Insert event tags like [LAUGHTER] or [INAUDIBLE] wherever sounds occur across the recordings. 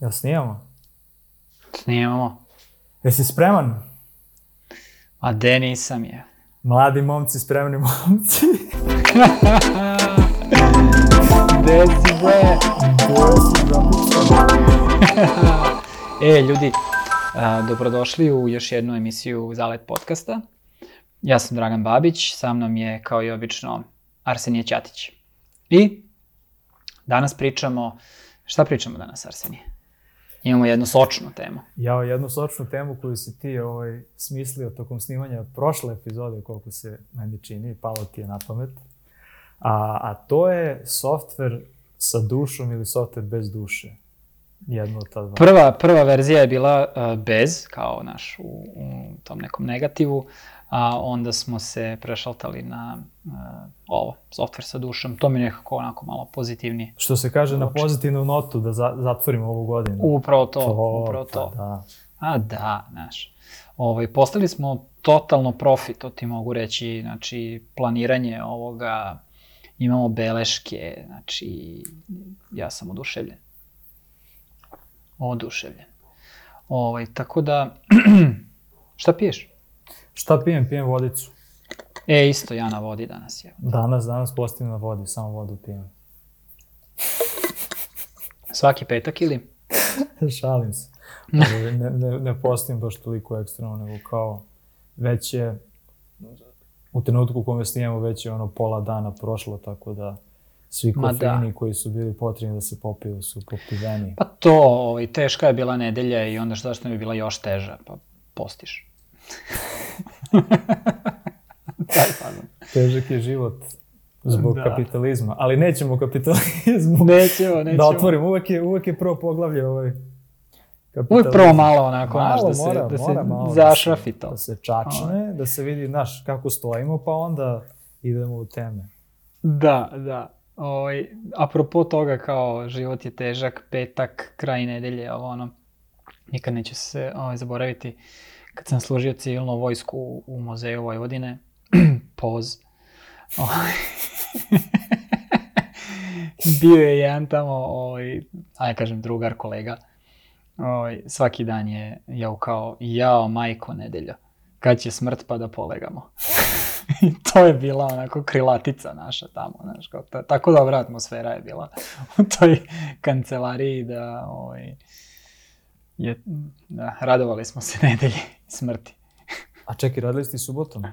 Jel snimamo? Snimamo. Jesi spreman? A de nisam je. Mladi momci, spremni momci. [LAUGHS] Gde si bre? [LAUGHS] e, ljudi, a, dobrodošli u još jednu emisiju Zalet podcasta. Ja sam Dragan Babić, sa mnom je, kao i obično, Arsenije Ćatić. I danas pričamo, šta pričamo danas, Arsenije? Imamo jednu sočnu temu. Ja jednu sočnu temu koju si ti ovaj, smislio tokom snimanja prošle epizode, koliko se meni čini, palo ti je na pamet. A, a to je softver sa dušom ili softver bez duše. Jedno od ta dva. Prva, prva verzija je bila uh, bez, kao naš u, u tom nekom negativu, a onda smo se prešaltali na uh, ovo, softver sa dušom. To mi je nekako onako malo pozitivnije. Što se kaže na Zvuči. pozitivnu notu da za, zatvorimo ovu godinu. Upravo to, To, upravo to. Pa da. A da, znaš. Ovaj, postali smo totalno profi, to ti mogu reći, znači planiranje ovoga, imamo beleške, znači ja sam oduševljen. Oduševljen. Ovaj, tako da, [CLEARS THROAT] šta piješ? Šta pijem? Pijem vodicu. E, isto ja na vodi danas je. Danas, danas postim na vodi, samo vodu pijem. Svaki petak ili? [LAUGHS] Šalim se. Ne, ne, ne postim baš toliko ekstremno, nego kao već je u trenutku u kome snijemo već je ono pola dana prošlo, tako da svi da. kofeini koji su bili potrebni da se popiju su popiveni. Pa to, ovaj, teška je bila nedelja i onda šta što mi je bila još teža, pa postiš. [LAUGHS] Težak je život zbog Da. kapitalizma, ali nećemo o kapitalizmu Nećemo, [LAUGHS] nećemo. da otvorimo. Uvek je, uvek je prvo poglavlje ovaj kapitalizam. Uvijek prvo malo onako, Malo da se, mora, da se mora malo zašrafi da to. da se čačne, da se vidi, znaš, kako stojimo, pa onda idemo u teme. Da, da. Ovaj, apropo toga kao život je težak, petak, kraj nedelje, ovo ono, nikad neću se ovaj, zaboraviti kad sam služio civilnu vojsku u, muzeju Vojvodine, [CLEARS THROAT] poz. Ovaj, [LAUGHS] Bio je jedan tamo, ovaj, ajde kažem, drugar, kolega. Ovaj, svaki dan je jaukao, jao majko nedelja, kad će smrt pa da polegamo. [LAUGHS] I to je bila onako krilatica naša tamo, znaš, kao ta, tako dobra atmosfera je bila u toj kancelariji da, ovaj, je, da, radovali smo se [LAUGHS] nedelji i smrti. A čekaj, radili ste i subotom?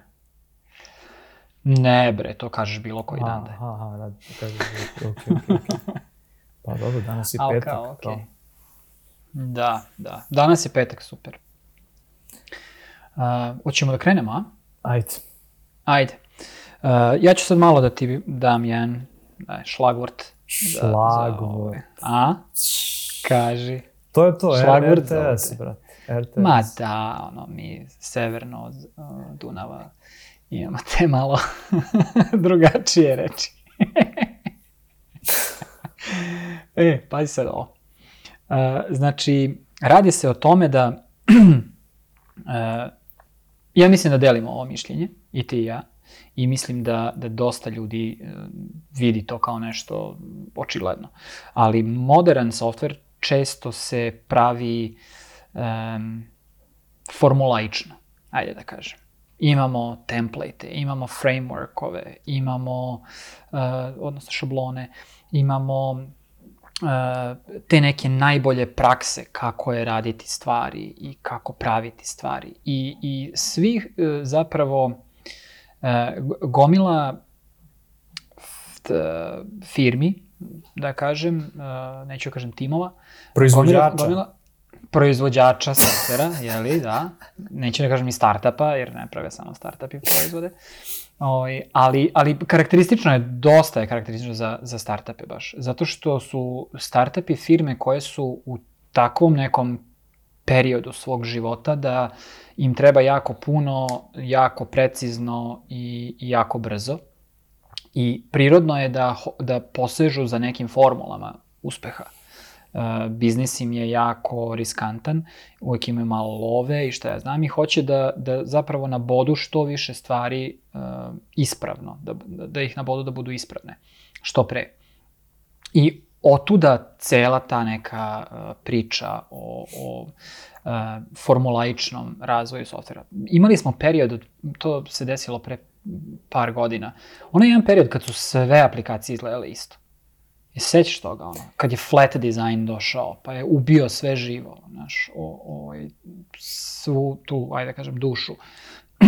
Ne bre, to kažeš bilo koji dan da je. Aha, aha, rad, kaže, ok, ok, ok. Pa dobro, danas je Al petak. kao, okej. kao. Da, da. Danas je petak, super. Uh, hoćemo da krenemo, a? Ajde. Ajde. Uh, ja ću sad malo da ti dam jedan uh, šlagvort. za- za Šlagvort. A? Kaži. To je to, Šlagvort za RTS, brate. RTS. Ma da, ono, mi severno od uh, Dunava imamo te malo [LAUGHS] drugačije reči. [LAUGHS] e, pazi sad ovo. Uh, znači, radi se o tome da [CLEARS THROAT] uh, ja mislim da delimo ovo mišljenje, i ti i ja, i mislim da, da dosta ljudi uh, vidi to kao nešto očigledno. Ali modern software često se pravi um, formulaično, ajde da kažem. Imamo template, imamo frameworkove, imamo, uh, odnosno šablone, imamo uh, te neke najbolje prakse kako je raditi stvari i kako praviti stvari. I, i svi uh, zapravo uh, gomila firmi, da kažem, uh, neću da kažem timova, Proizvođača. Gomila, gomila proizvođača softvera, [LAUGHS] jeli, da. Neću da kažem i startupa, jer ne prave samo startupi proizvode. Ovaj, ali, ali karakteristično je, dosta je karakteristično za, za startupe baš. Zato što su startupi firme koje su u takvom nekom periodu svog života da im treba jako puno, jako precizno i, i jako brzo. I prirodno je da, da posežu za nekim formulama uspeha. Uh, biznis im je jako riskantan, uvek imaju malo love i šta ja znam i hoće da, da zapravo nabodu što više stvari uh, ispravno, da, da ih nabodu da budu ispravne, što pre. I otuda cela ta neka uh, priča o, o formulaičnom razvoju softvera. Imali smo period, to se desilo pre par godina, onaj jedan period kad su sve aplikacije izgledale isto. I sećaš toga, ono, kad je flat design došao, pa je ubio sve živo, znaš, o, o, svu tu, ajde da kažem, dušu. [CLEARS THROAT]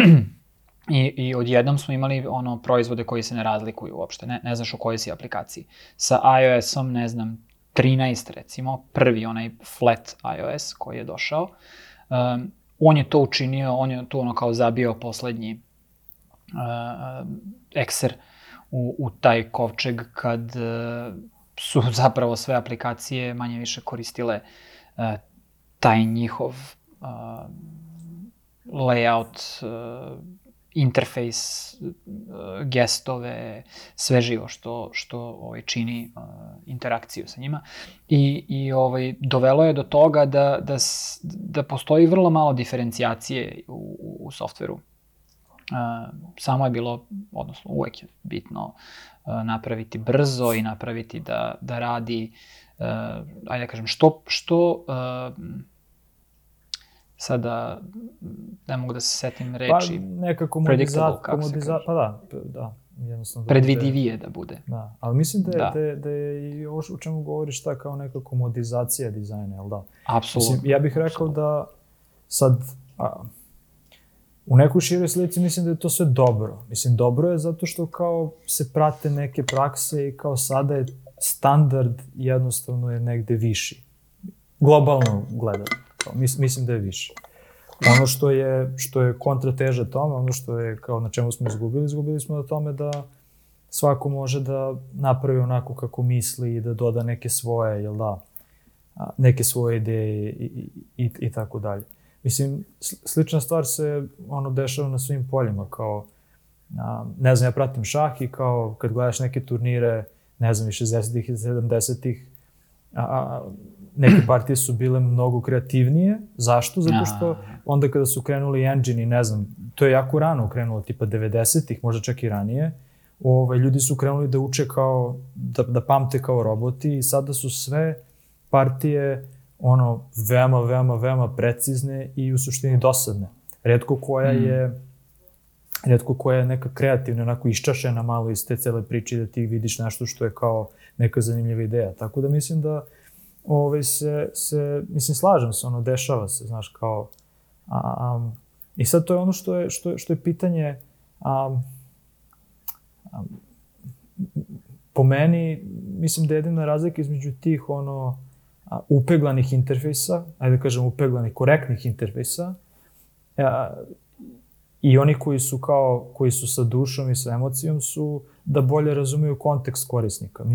I, I odjednom smo imali ono proizvode koji se ne razlikuju uopšte, ne, ne znaš u kojoj si aplikaciji. Sa iOS-om, ne znam, 13 recimo, prvi onaj flat iOS koji je došao, um, on je to učinio, on je tu ono kao zabio poslednji ekser u, u taj kovčeg kad uh, su [LAUGHS] zapravo sve aplikacije manje više koristile uh, taj njihov layout, uh, interfejs, gestove, sve živo što, što ovaj, čini uh, interakciju sa njima. I, i ovaj, dovelo je do toga da, da, da postoji vrlo malo diferencijacije u, u softveru. Uh, samo je bilo, odnosno uvek je bitno uh, napraviti brzo i napraviti da, da radi, uh, ajde da kažem, što, što sada ne mogu da se setim reči. Pa neka komodiza, komodiza, pa da, da, jednostavno. Da Predvidivije da bude. Da, ali mislim da je, da. da je, da je i ovo o čemu govoriš ta kao neka komodizacija dizajna, jel da? Apsolutno. Mislim, ja bih rekao Absolutno. da sad, a, u nekoj široj slici mislim da je to sve dobro. Mislim, dobro je zato što kao se prate neke prakse i kao sada je standard jednostavno je negde viši. Globalno gledano. Mis, mislim da je više. Ono što je, što je kontrateža tome, ono što je kao na čemu smo izgubili, izgubili smo na tome da svako može da napravi onako kako misli i da doda neke svoje, jel da, neke svoje ideje i, i, i, i tako dalje. Mislim, slična stvar se ono dešava na svim poljima, kao, a, ne znam, ja pratim šah i kao kad gledaš neke turnire, ne znam, i 60-ih i 70-ih, a, a, neke [CLEARS THROAT] partije su bile mnogo kreativnije. Zašto? Zato što onda kada su krenuli engine i ne znam, to je jako rano krenulo, tipa 90-ih, možda čak i ranije, ovaj, ljudi su krenuli da uče kao, da, da pamte kao roboti i sada su sve partije ono, veoma, veoma, veoma precizne i u suštini dosadne. Redko koja mm. je redko koja je neka kreativna, onako iščašena malo iz te cele priče da ti vidiš nešto što je kao neka zanimljiva ideja. Tako da mislim da ovaj, se, se, mislim, slažem se, ono, dešava se, znaš, kao, a, a, i sad to je ono što je, što je, što je pitanje, a, a, po meni, mislim da je jedina razlika između tih, ono, upeglanih interfejsa, ajde da kažem upeglanih, korektnih interfejsa, a, i oni koji su kao, koji su sa dušom i sa emocijom su da bolje razumeju kontekst korisnika.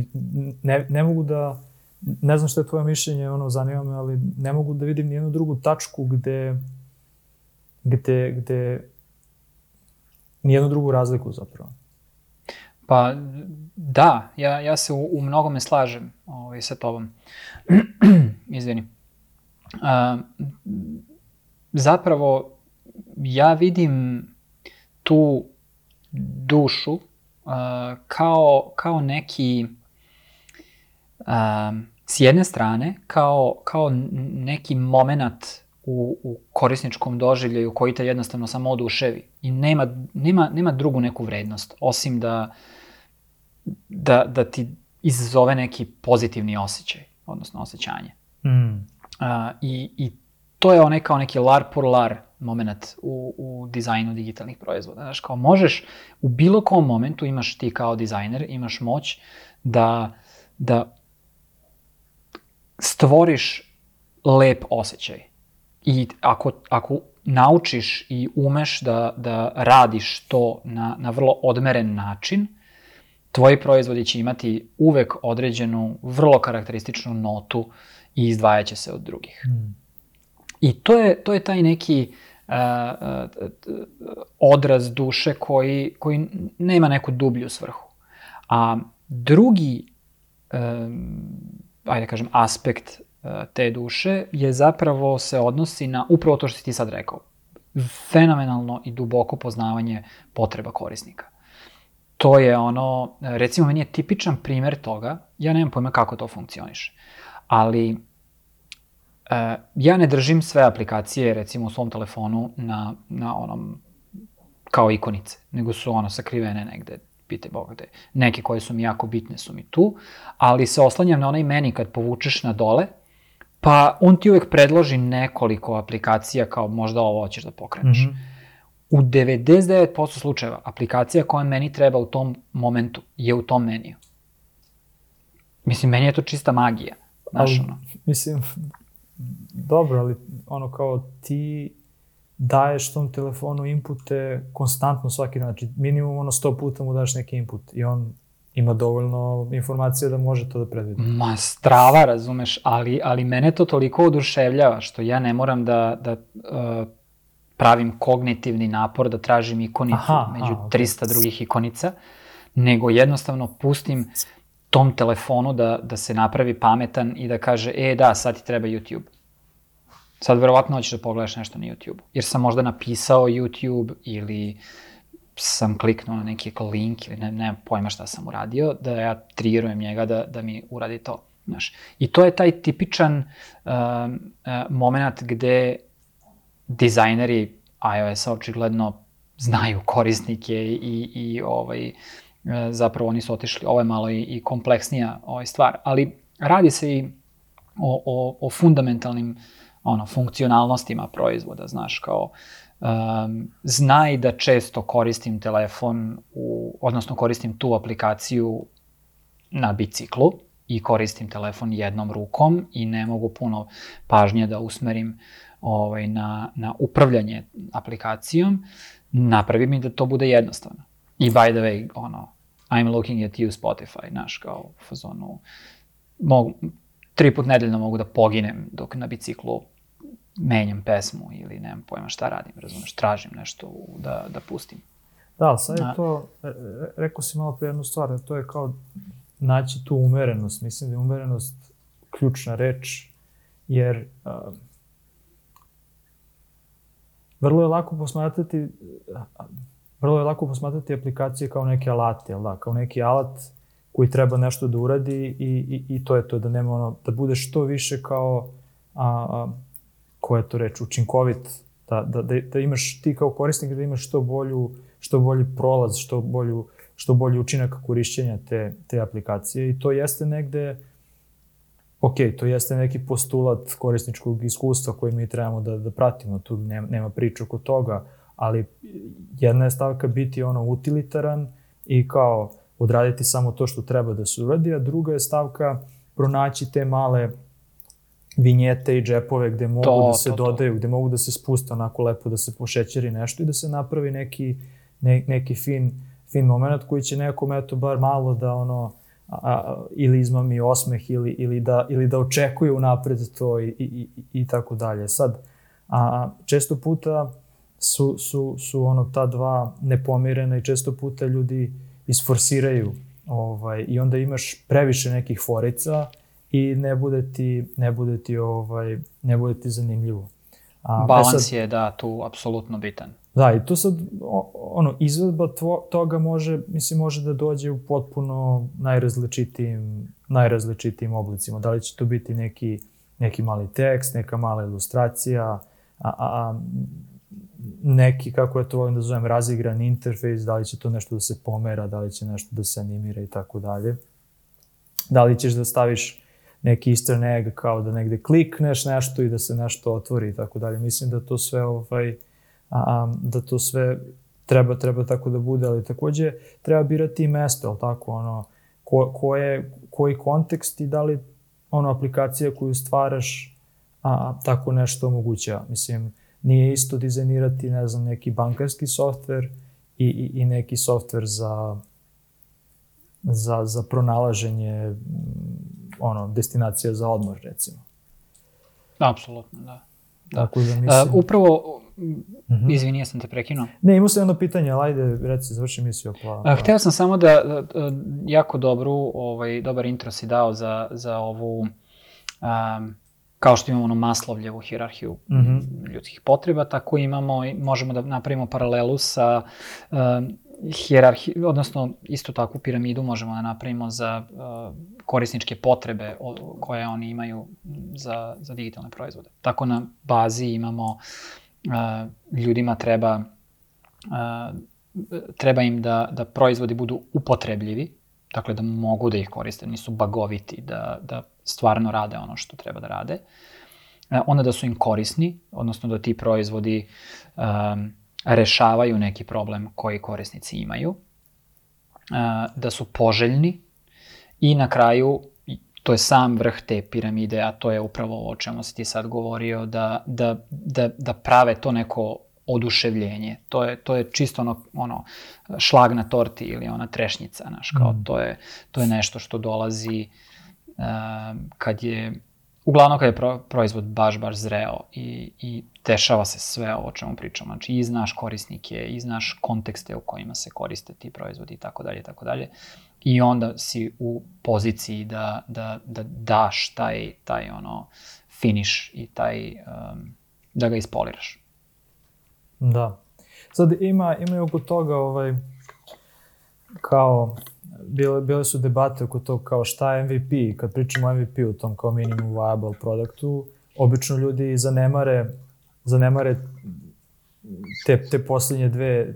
Ne, ne mogu da, ne znam što je tvoje mišljenje, ono, zanima me, ali ne mogu da vidim nijednu drugu tačku gde, gde, gde, nijednu drugu razliku zapravo. Pa, da, ja, ja se u, u mnogome slažem ovaj, sa tobom. [CLEARS THROAT] Izvini. A, zapravo, ja vidim tu dušu a, kao, kao neki um, s jedne strane kao, kao neki moment u, u korisničkom doživljaju koji te jednostavno samo oduševi i nema, nema, nema drugu neku vrednost osim da, da, da ti izazove neki pozitivni osjećaj, odnosno osjećanje. Mm. Uh, i, I to je onaj kao neki lar por lar moment u, u dizajnu digitalnih proizvoda. Znaš, kao možeš u bilo kom momentu imaš ti kao dizajner, imaš moć da, da stvoriš lep osjećaj. I ako, ako naučiš i umeš da, da radiš to na, na vrlo odmeren način, tvoji proizvodi će imati uvek određenu, vrlo karakterističnu notu i izdvajaće se od drugih. Mm. I to je, to je taj neki uh, uh, odraz duše koji, koji nema neku dublju svrhu. A drugi um, ajde da kažem, aspekt e, te duše je zapravo se odnosi na upravo to što si ti sad rekao. Fenomenalno i duboko poznavanje potreba korisnika. To je ono, recimo meni je tipičan primer toga, ja nemam pojma kako to funkcioniše, ali e, ja ne držim sve aplikacije recimo u svom telefonu na, na onom kao ikonice, nego su ono sakrivene negde, pite Boga gde. Neke koje su mi jako bitne su mi tu, ali se oslanjam na onaj meni kad povučeš na dole, pa on ti uvek predloži nekoliko aplikacija kao možda ovo hoćeš da pokreneš. Mm -hmm. U 99% slučajeva aplikacija koja meni treba u tom momentu je u tom meniju. Mislim, meni je to čista magija. Znaš, ali, ono. Mislim, dobro, ali ono kao ti daješ tom telefonu inpute konstantno svaki dan. Znači, minimum ono 100 puta mu daš neki input i on ima dovoljno informacija da može to da predvidi. Ma, strava, razumeš, ali, ali mene to toliko oduševljava što ja ne moram da, da uh, pravim kognitivni napor da tražim ikonicu aha, među aha, 300 okay. drugih ikonica, nego jednostavno pustim tom telefonu da, da se napravi pametan i da kaže, e da, sad ti treba YouTube. Sad verovatno hoćeš da pogledaš nešto na YouTube. Jer sam možda napisao YouTube ili sam kliknuo na neki link ili ne, nemam pojma šta sam uradio, da ja trigerujem njega da, da mi uradi to. Znaš. I to je taj tipičan uh, uh, moment gde dizajneri iOS-a očigledno znaju korisnike i, i ovaj, uh, zapravo oni su otišli, ovo je malo i, i kompleksnija ovaj stvar, ali radi se i o, o, o fundamentalnim ono, funkcionalnostima proizvoda, znaš, kao um, znaj da često koristim telefon, u, odnosno koristim tu aplikaciju na biciklu i koristim telefon jednom rukom i ne mogu puno pažnje da usmerim ovaj, na, na upravljanje aplikacijom, napravi mi da to bude jednostavno. I by the way, ono, I'm looking at you Spotify, znaš, kao u fazonu, mogu, tri put nedeljno mogu da poginem dok na biciklu menjam pesmu ili nemam pojma šta radim, razumeš, tražim nešto da, da pustim. Da, sad je to, e, e, rekao si malo pre jednu stvar, to je kao naći tu umerenost. Mislim da je umerenost ključna reč, jer uh, vrlo je lako posmatrati vrlo je lako posmatrati aplikacije kao neke alate, jel da, kao neki alat koji treba nešto da uradi i, i, i to je to, da nema ono, da bude što više kao a, a, koja je to reč, učinkovit, da, da, da, da imaš ti kao korisnik da imaš što bolju, što bolji prolaz, što bolju, što bolji učinak korišćenja te, te aplikacije. I to jeste negde ok, to jeste neki postulat korisničkog iskustva koji mi trebamo da, da pratimo, tu nema, nema priča oko toga, ali jedna je stavka biti ono utilitaran i kao odraditi samo to što treba da se uradi, a druga je stavka pronaći te male vinjete i džepove gde mogu to, da se to, dodaju, to. gde mogu da se spuste onako lepo, da se pošećeri nešto i da se napravi neki, ne, neki fin, fin moment koji će nekom eto bar malo da ono, a, ili izmami osmeh ili, ili, da, ili da očekuje unapred to i, i, i, i tako dalje. Sad, a, često puta su, su, su ono ta dva nepomirena i često puta ljudi isforsiraju ovaj, i onda imaš previše nekih forica i ne bude ti, ne bude ti, ovaj, ne bude ti zanimljivo. A, e Balans sad, je, da, tu apsolutno bitan. Da, i tu sad, ono, izvedba tvo, toga može, mislim, može da dođe u potpuno najrazličitijim, najrazličitijim oblicima. Da li će to biti neki, neki mali tekst, neka mala ilustracija, a, a, a neki, kako je to volim da zovem, razigran interfejs, da li će to nešto da se pomera, da li će nešto da se animira i tako dalje. Da li ćeš da staviš neki easter egg kao da negde klikneš nešto i da se nešto otvori i tako dalje. Mislim da to sve ovaj, a, da to sve treba, treba tako da bude, ali takođe treba birati i mesto, ali tako, ono, ko, ko je, koji kontekst i da li ono aplikacija koju stvaraš a, tako nešto omogućava. Mislim, nije isto dizajnirati, ne znam, neki bankarski softver i, i, i neki softver za, za, za pronalaženje ono, destinacija za odmor, recimo. Apsolutno, da. Da. Tako da mislim... Uh, upravo, mm -hmm. izvini, ja sam te prekinuo. Ne, imao sam jedno pitanje, ali ajde, reci, završi misiju. Pa, pa. Uh, hteo sam samo da, da, da, jako dobru, ovaj, dobar intro si dao za, za ovu, um, kao što imamo ono maslovljevu hirarhiju mm -hmm. ljudskih potreba, tako imamo, možemo da napravimo paralelu sa um, hjerarhi, odnosno istu takvu piramidu možemo da napravimo za uh, korisničke potrebe o, koje oni imaju za, za digitalne proizvode. Tako na bazi imamo uh, ljudima treba uh, treba im da, da proizvodi budu upotrebljivi, dakle da mogu da ih koriste, nisu bagoviti, da, da stvarno rade ono što treba da rade. Uh, onda da su im korisni, odnosno da ti proizvodi um, rešavaju neki problem koji korisnici imaju, da su poželjni i na kraju to je sam vrh te piramide, a to je upravo o čemu si ti sad govorio, da, da, da, da prave to neko oduševljenje. To je, to je čisto ono, ono šlag na torti ili ona trešnjica, znaš, kao mm. to, je, to je nešto što dolazi uh, kad je uglavnom kad je pro, proizvod baš, baš zreo i, i dešava se sve ovo o čemu pričamo. Znači, i znaš korisnike, i znaš kontekste u kojima se koriste ti proizvodi i tako dalje i tako dalje. I onda si u poziciji da, da, da daš taj, taj ono finish i taj, um, da ga ispoliraš. Da. Sad ima, ima i oko toga ovaj, kao bile, bile su debate oko toga kao šta je MVP, kad pričamo o MVP u tom kao minimum viable produktu, obično ljudi zanemare, zanemare te, te poslednje dve,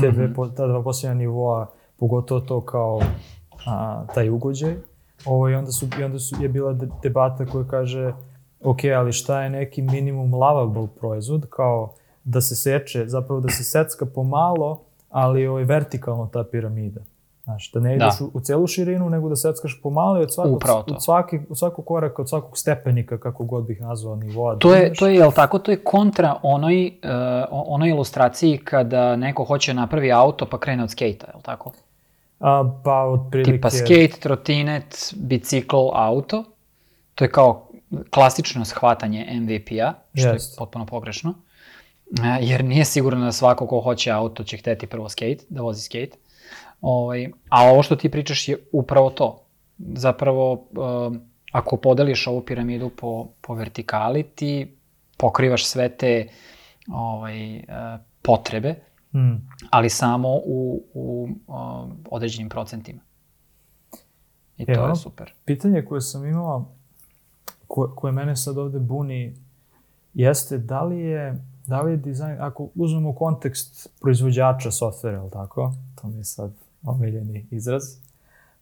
te dve, -hmm. ta dva poslednja nivoa, pogotovo to kao a, taj ugođaj. Ovo, i, onda su, I onda su, je bila debata koja kaže, ok, ali šta je neki minimum lovable proizvod, kao da se seče, zapravo da se secka pomalo, ali ovaj, vertikalno ta piramida. Znaš, da ne ideš da. u, u celu širinu, nego da seckaš pomalo od svakog, od, svaki, od svakog koraka, od svakog stepenika, kako god bih nazvao nivoa. To je, to je, jel tako, to je kontra onoj, uh, onoj ilustraciji kada neko hoće napravi auto pa krene od skejta, jel tako? A, pa, od prilike... Tipa skate, trotinet, bicikl, auto. To je kao klasično shvatanje MVP-a, što yes. je potpuno pogrešno. Uh, jer nije sigurno da svako ko hoće auto će hteti prvo skate, da vozi skate Ovaj, a ovo što ti pričaš je upravo to. Zapravo, um, ako podeliš ovu piramidu po, po vertikali, ti pokrivaš sve te ovaj, uh, potrebe, mm. ali samo u, u uh, određenim procentima. I to Evo, je super. Pitanje koje sam imao, ko, koje mene sad ovde buni, jeste da li je, da li je dizajn, ako uzmemo kontekst proizvođača softvera, ali tako? To mi je sad omiljeni izraz.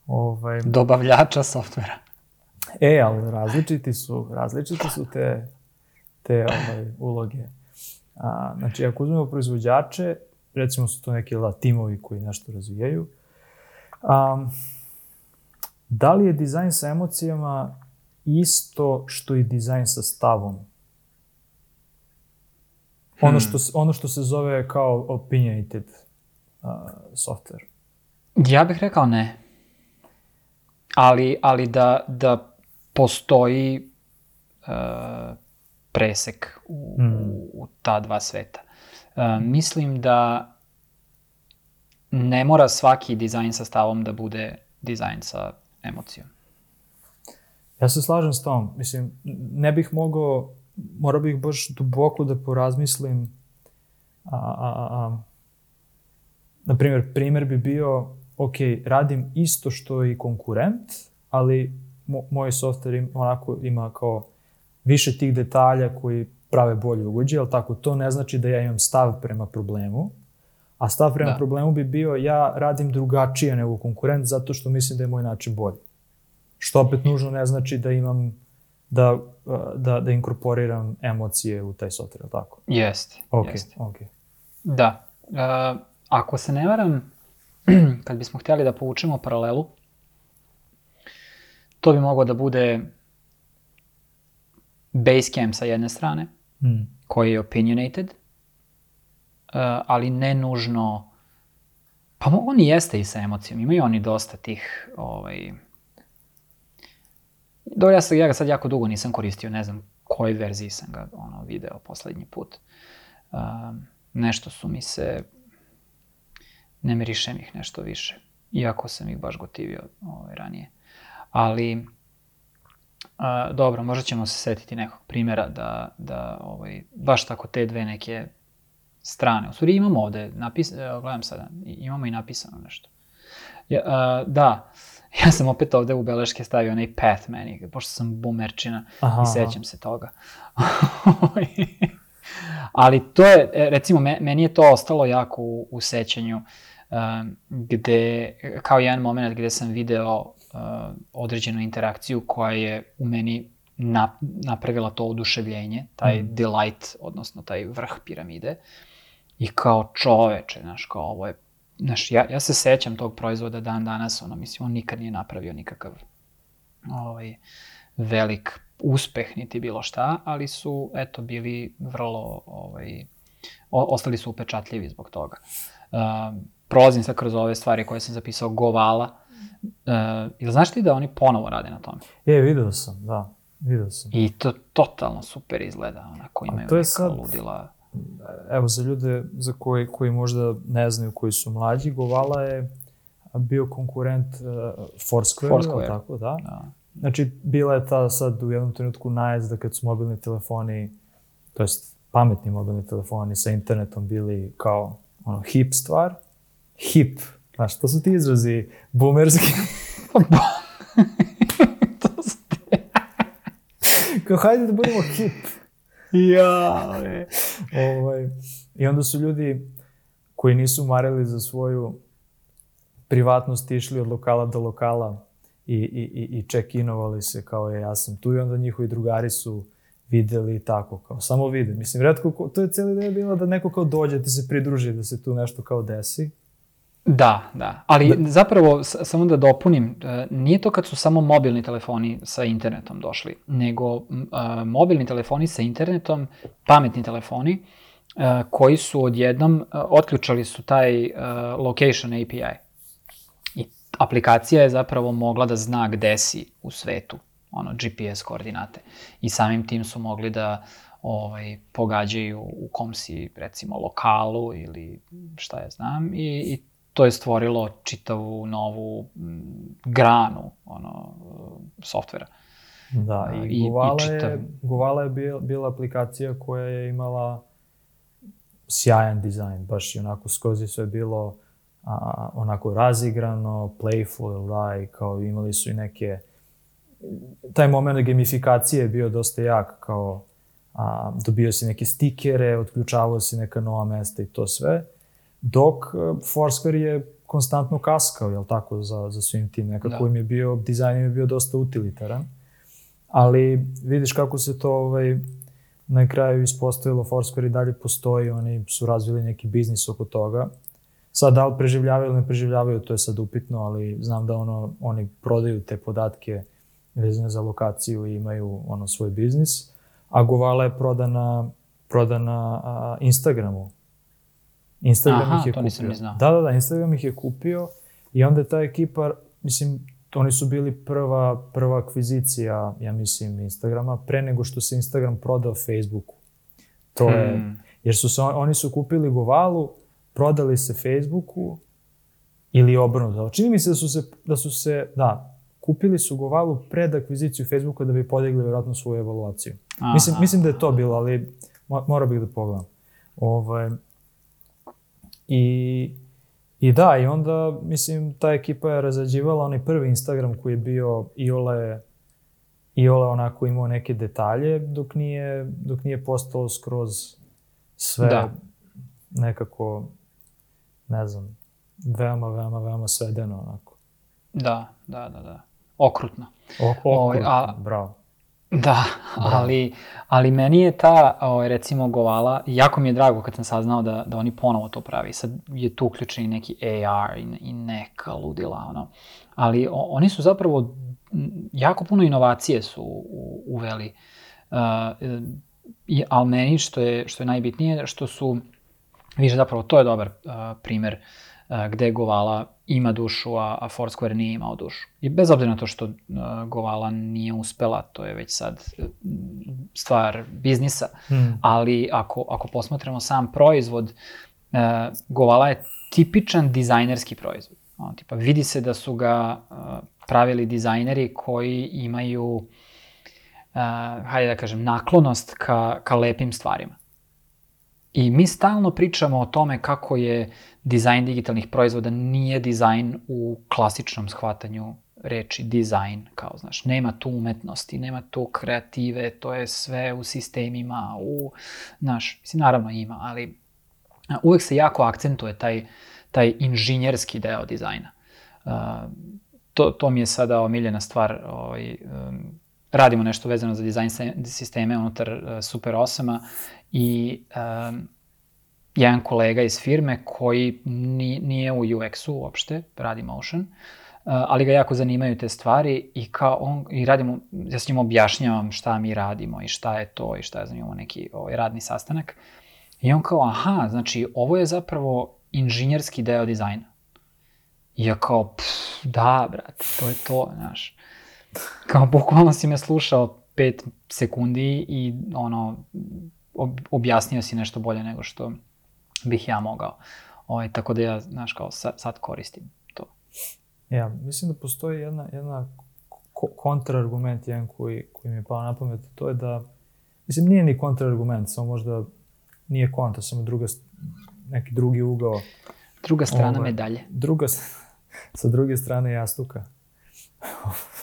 Ovaj, Dobavljača softvera. E, ali različiti su, različiti su te, te ovaj, uloge. A, znači, ako uzmemo proizvođače, recimo su to neki la, timovi koji nešto razvijaju, a, da li je dizajn sa emocijama isto što i dizajn sa stavom? Ono hmm. što, ono što se zove kao opinionated uh, software. Ja bih rekao ne. Ali, ali da, da postoji uh, presek u, mm. u, u ta dva sveta. Uh, mislim da ne mora svaki dizajn sa stavom da bude dizajn sa emocijom. Ja se slažem s tom. Mislim, ne bih mogao, morao bih baš duboko da porazmislim. A, a, a. Naprimjer, primer bi bio ok, radim isto što i konkurent, ali mo, moj software im, onako ima kao više tih detalja koji prave bolje ugođe, ali tako, to ne znači da ja imam stav prema problemu, a stav prema da. problemu bi bio ja radim drugačije nego konkurent zato što mislim da je moj način bolji. Što opet nužno ne znači da imam da, da, da inkorporiram emocije u taj software, tako? Jeste. Ok, jest. ok. Da. Uh, ako se ne varam, [CLEARS THROAT] kad bismo htjeli da povučemo paralelu, to bi moglo da bude Basecamp sa jedne strane, mm. koji je opinionated, uh, ali ne nužno, pa on i jeste i sa emocijom, imaju oni dosta tih, ovaj, Dobro, ja, sam, ja ga sad jako dugo nisam koristio, ne znam kojoj verziji sam ga ono, video poslednji put. Uh, nešto su mi se ne mirišem ih nešto više. Iako sam ih baš gotivio ovaj, ranije. Ali, a, dobro, možda ćemo se setiti nekog primjera da, da ovaj, baš tako te dve neke strane. U stvari imamo ovde, napis, evo, gledam sada, imamo i napisano nešto. Ja, a, da, [LAUGHS] ja sam opet ovde u beleške stavio onaj path meni, pošto sam boomerčina Aha, i sećam se toga. [LAUGHS] Ali to je, e, recimo, me- meni je to ostalo jako u, u sećanju, um, gde, kao jedan moment gde sam video određenu interakciju koja je u meni na, napravila to oduševljenje, taj Mhm. delight, odnosno taj vrh piramide. I kao čoveče, znaš, kao ovo je, znaš, ja, ja se sećam tog proizvoda dan danas, ono, mislim, on nikad nije napravio nikakav ovaj, velik uspeh niti bilo šta, ali su, eto, bili vrlo, ovaj, o, ostali su upečatljivi zbog toga. Uh, prolazim sad kroz ove stvari koje sam zapisao, Govala. Uh, ili znaš ti da oni ponovo rade na tome? Je, video sam, da. Video sam. I to totalno super izgleda, onako imaju to je neka sad- ludila. Evo, za ljude za koji, koji možda ne znaju, koji su mlađi, Govala je bio konkurent uh, Foursquare, Foursquare. tako, da. Da. Znači, bila je ta sad u jednom trenutku najezda kad su mobilni telefoni, to jest pametni mobilni telefoni sa internetom bili kao ono, hip stvar. Hip. Znaš, [LAUGHS] to su ti izrazi boomerski. to su kao, hajde da budemo hip. Ja. Ovaj, I onda su ljudi koji nisu marili za svoju privatnost išli od lokala do lokala i, i, i, i check-inovali se kao je, ja sam tu i onda njihovi drugari su videli i tako, kao samo vide. Mislim, redko, ko- to je cijeli ideja bila da neko kao dođe, ti se pridruži, da se tu nešto kao desi. Da, da. Ali zapravo, s- samo da dopunim, e, nije to kad su samo mobilni telefoni sa internetom došli, nego a, mobilni telefoni sa internetom, pametni telefoni, e, koji su odjednom, e, otključali su taj e, location API. I aplikacija je zapravo mogla da zna gde si u svetu, ono, GPS koordinate. I samim tim su mogli da ovaj, pogađaju u kom si, recimo, lokalu ili šta ja znam i, i to je stvorilo čitavu novu m, granu ono, softvera. Da, I- i, i- i čitav- je, Govala je bila, bila aplikacija koja je imala sjajan dizajn, baš i onako skroz je sve bilo a, onako razigrano, playful, da, i kao imali su i neke, taj moment gamifikacije je bio dosta jak, kao a, dobio si neke stikere, otključavao si neka nova mesta i to sve, dok e, Foursquare je konstantno kaskao, jel tako, za, za svim tim, nekako Da. im je bio, dizajn im je bio dosta utilitaran, ali vidiš kako se to ovaj, na kraju ispostavilo, Foursquare i dalje postoji, oni su razvili neki biznis oko toga. Sad, da li preživljavaju ili ne preživljavaju, to je sad upitno, ali znam da ono, oni prodaju te podatke vezane za lokaciju i imaju ono svoj biznis. A Govala je prodana, prodana a, Instagramu. Instagram Aha, ih je to nisam kupio. ni znao. Da, da, da, Instagram ih je kupio i onda je ta ekipa, mislim, oni su bili prva, prva akvizicija, ja mislim, Instagrama, pre nego što se Instagram prodao Facebooku. To je, Hmm. jer su se, on- oni su kupili Govalu, prodali se Facebooku ili obrnuto. Čini mi se da su se, da su se, da, kupili su Govalu pred akviziciju Facebooka da bi podigli vjerojatno svoju evaluaciju. Mislim, Aha. mislim da je to bilo, ali mo- morao bih da pogledam. Ovaj, i, I da, i onda, mislim, ta ekipa je razađivala onaj prvi Instagram koji je bio iole, iole onako imao neke detalje, dok nije, dok nije postao skroz sve Da. nekako, ne znam, veoma, veoma, veoma svedeno onako. Da, da, da, da. Okrutno. O, Ovaj, okrutno, a- bravo. Da, ali, ali meni je ta, ovaj, recimo, Govala, jako mi je drago kad sam saznao da, da oni ponovo to pravi. Sad je tu uključen i neki AR i, i neka ludila, ono. Ali o, oni su zapravo, jako puno inovacije su u, uveli. Uh, i, ali meni što je, što je najbitnije, što su, više zapravo, to je dobar uh, primer uh, gde Govala ima dušu, a, a Foursquare nije imao dušu. I bez obzira na to što Govala nije uspela, to je već sad uh, stvar biznisa, Hmm. ali ako, ako posmatramo sam proizvod, uh, Govala je tipičan dizajnerski proizvod. Ono, tipa, vidi se da su ga uh, pravili dizajneri koji imaju, hajde da kažem, naklonost ka, ka lepim stvarima. I mi stalno pričamo o tome kako je dizajn digitalnih proizvoda nije dizajn u klasičnom shvatanju reči dizajn, kao znaš, nema tu umetnosti, nema tu kreative, to je sve u sistemima, u, znaš, mislim, naravno ima, ali uvek se jako akcentuje taj, taj inženjerski deo dizajna. Uh, to, to mi je sada omiljena stvar, ovaj, um, radimo nešto vezano za dizajn sisteme unutar uh, Super 8-a i um, jedan kolega iz firme koji ni, nije u UX-u uopšte, radi motion, uh, ali ga jako zanimaju te stvari i kao on, i radimo, ja s njim objašnjavam šta mi radimo i šta je to i šta je za njemu neki ovaj, radni sastanak. I on kao, aha, znači ovo je zapravo inženjerski deo dizajna. I ja kao, pff, da, brate, to je to, znaš. Kao, bukvalno si me slušao pet sekundi i ono, objasnio si nešto bolje nego što bih ja mogao. Ovaj, tako da ja, znaš, kao sad, sad koristim to. Ja, mislim da postoji jedna, jedna kontrargument, jedan koji, koji mi je pao na pamet, to je da, mislim, nije ni kontrargument, samo možda nije kontra, samo druga, neki drugi ugao. Druga strana ovaj, medalje. Druga, [LAUGHS] sa druge strane jastuka.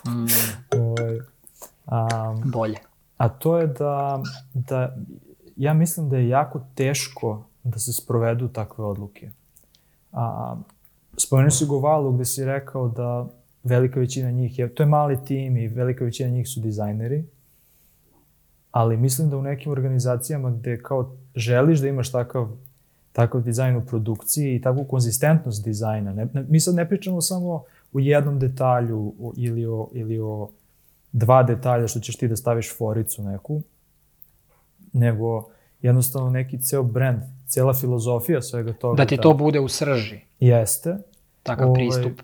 Mm. [LAUGHS] ovaj, a, Bolje. A to je da, da ja mislim da je jako teško da se sprovedu takve odluke. A, spomenuo si Govalu gde si rekao da velika većina njih je, to je mali tim i velika većina njih su dizajneri, ali mislim da u nekim organizacijama gde kao želiš da imaš takav, takav dizajn u produkciji i takvu konzistentnost dizajna, ne, ne, mi sad ne pričamo samo u jednom detalju o, ili, o, ili o dva detalja što ćeš ti da staviš foricu neku, nego jednostavno neki ceo brand, cela filozofija svega toga. Da ti to bude u srži. Jeste. Takav ovaj, pristup.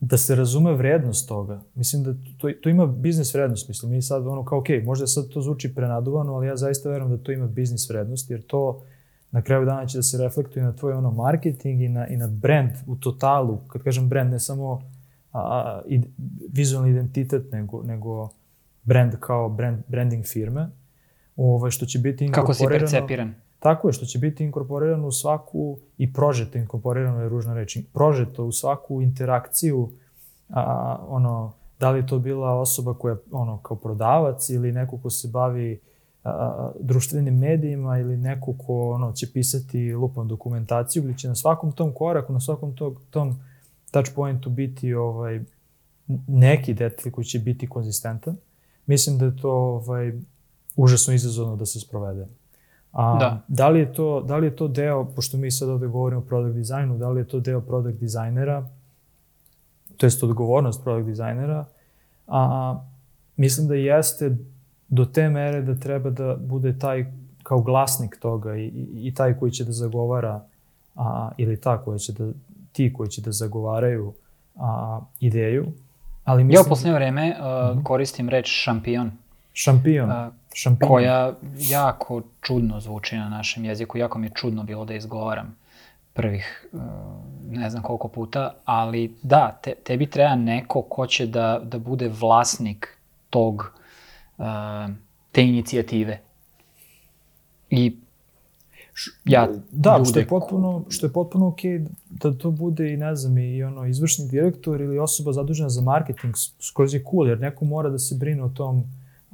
Da se razume vrednost toga. Mislim da to, to ima biznis vrednost. Mislim, mi sad ono kao, ok, možda sad to zvuči prenaduvano, ali ja zaista verujem da to ima biznis vrednost, jer to na kraju dana će da se reflektuje na tvoj ono marketing i na, i na brand u totalu. Kad kažem brand, ne samo a, id, vizualni identitet, nego, nego brand kao brand, branding firme ovaj, što će biti. Kako si percepiran? Tako je, što će biti inkorporirano u svaku, i prožeto inkorporirano je ružna reč, prožeto u svaku interakciju, a, ono, da li to bila osoba koja ono, kao prodavac ili neko ko se bavi a, društvenim medijima ili neko ko ono, će pisati lupom dokumentaciju ili će na svakom tom koraku, na svakom tog, tom touch pointu biti ovaj, neki detalj koji će biti konzistentan. Mislim da je to ovaj, užasno izazovno da se sprovede. A, da. Da li, je to, da li je to deo, pošto mi sad ovde govorimo o product dizajnu, da li je to deo product dizajnera, to jest odgovornost product dizajnera, a, mislim da jeste do te mere da treba da bude taj kao glasnik toga i, i, i taj koji će da zagovara a, ili ta koja će da, ti koji će da zagovaraju a, ideju. Ali mislim, ja u poslednje vreme uh, koristim reč šampion. Šampion. Uh, Šampinja. koja jako čudno zvuči na našem jeziku. Jako mi je čudno bilo da izgovaram prvih uh, ne znam koliko puta, ali da, te, tebi treba neko ko će da, da bude vlasnik tog, uh, te inicijative. I ja da, što je potpuno što je potpuno okej okay da to bude i ne znam i ono izvršni direktor ili osoba zadužena za marketing skroz je cool jer neko mora da se brine o tom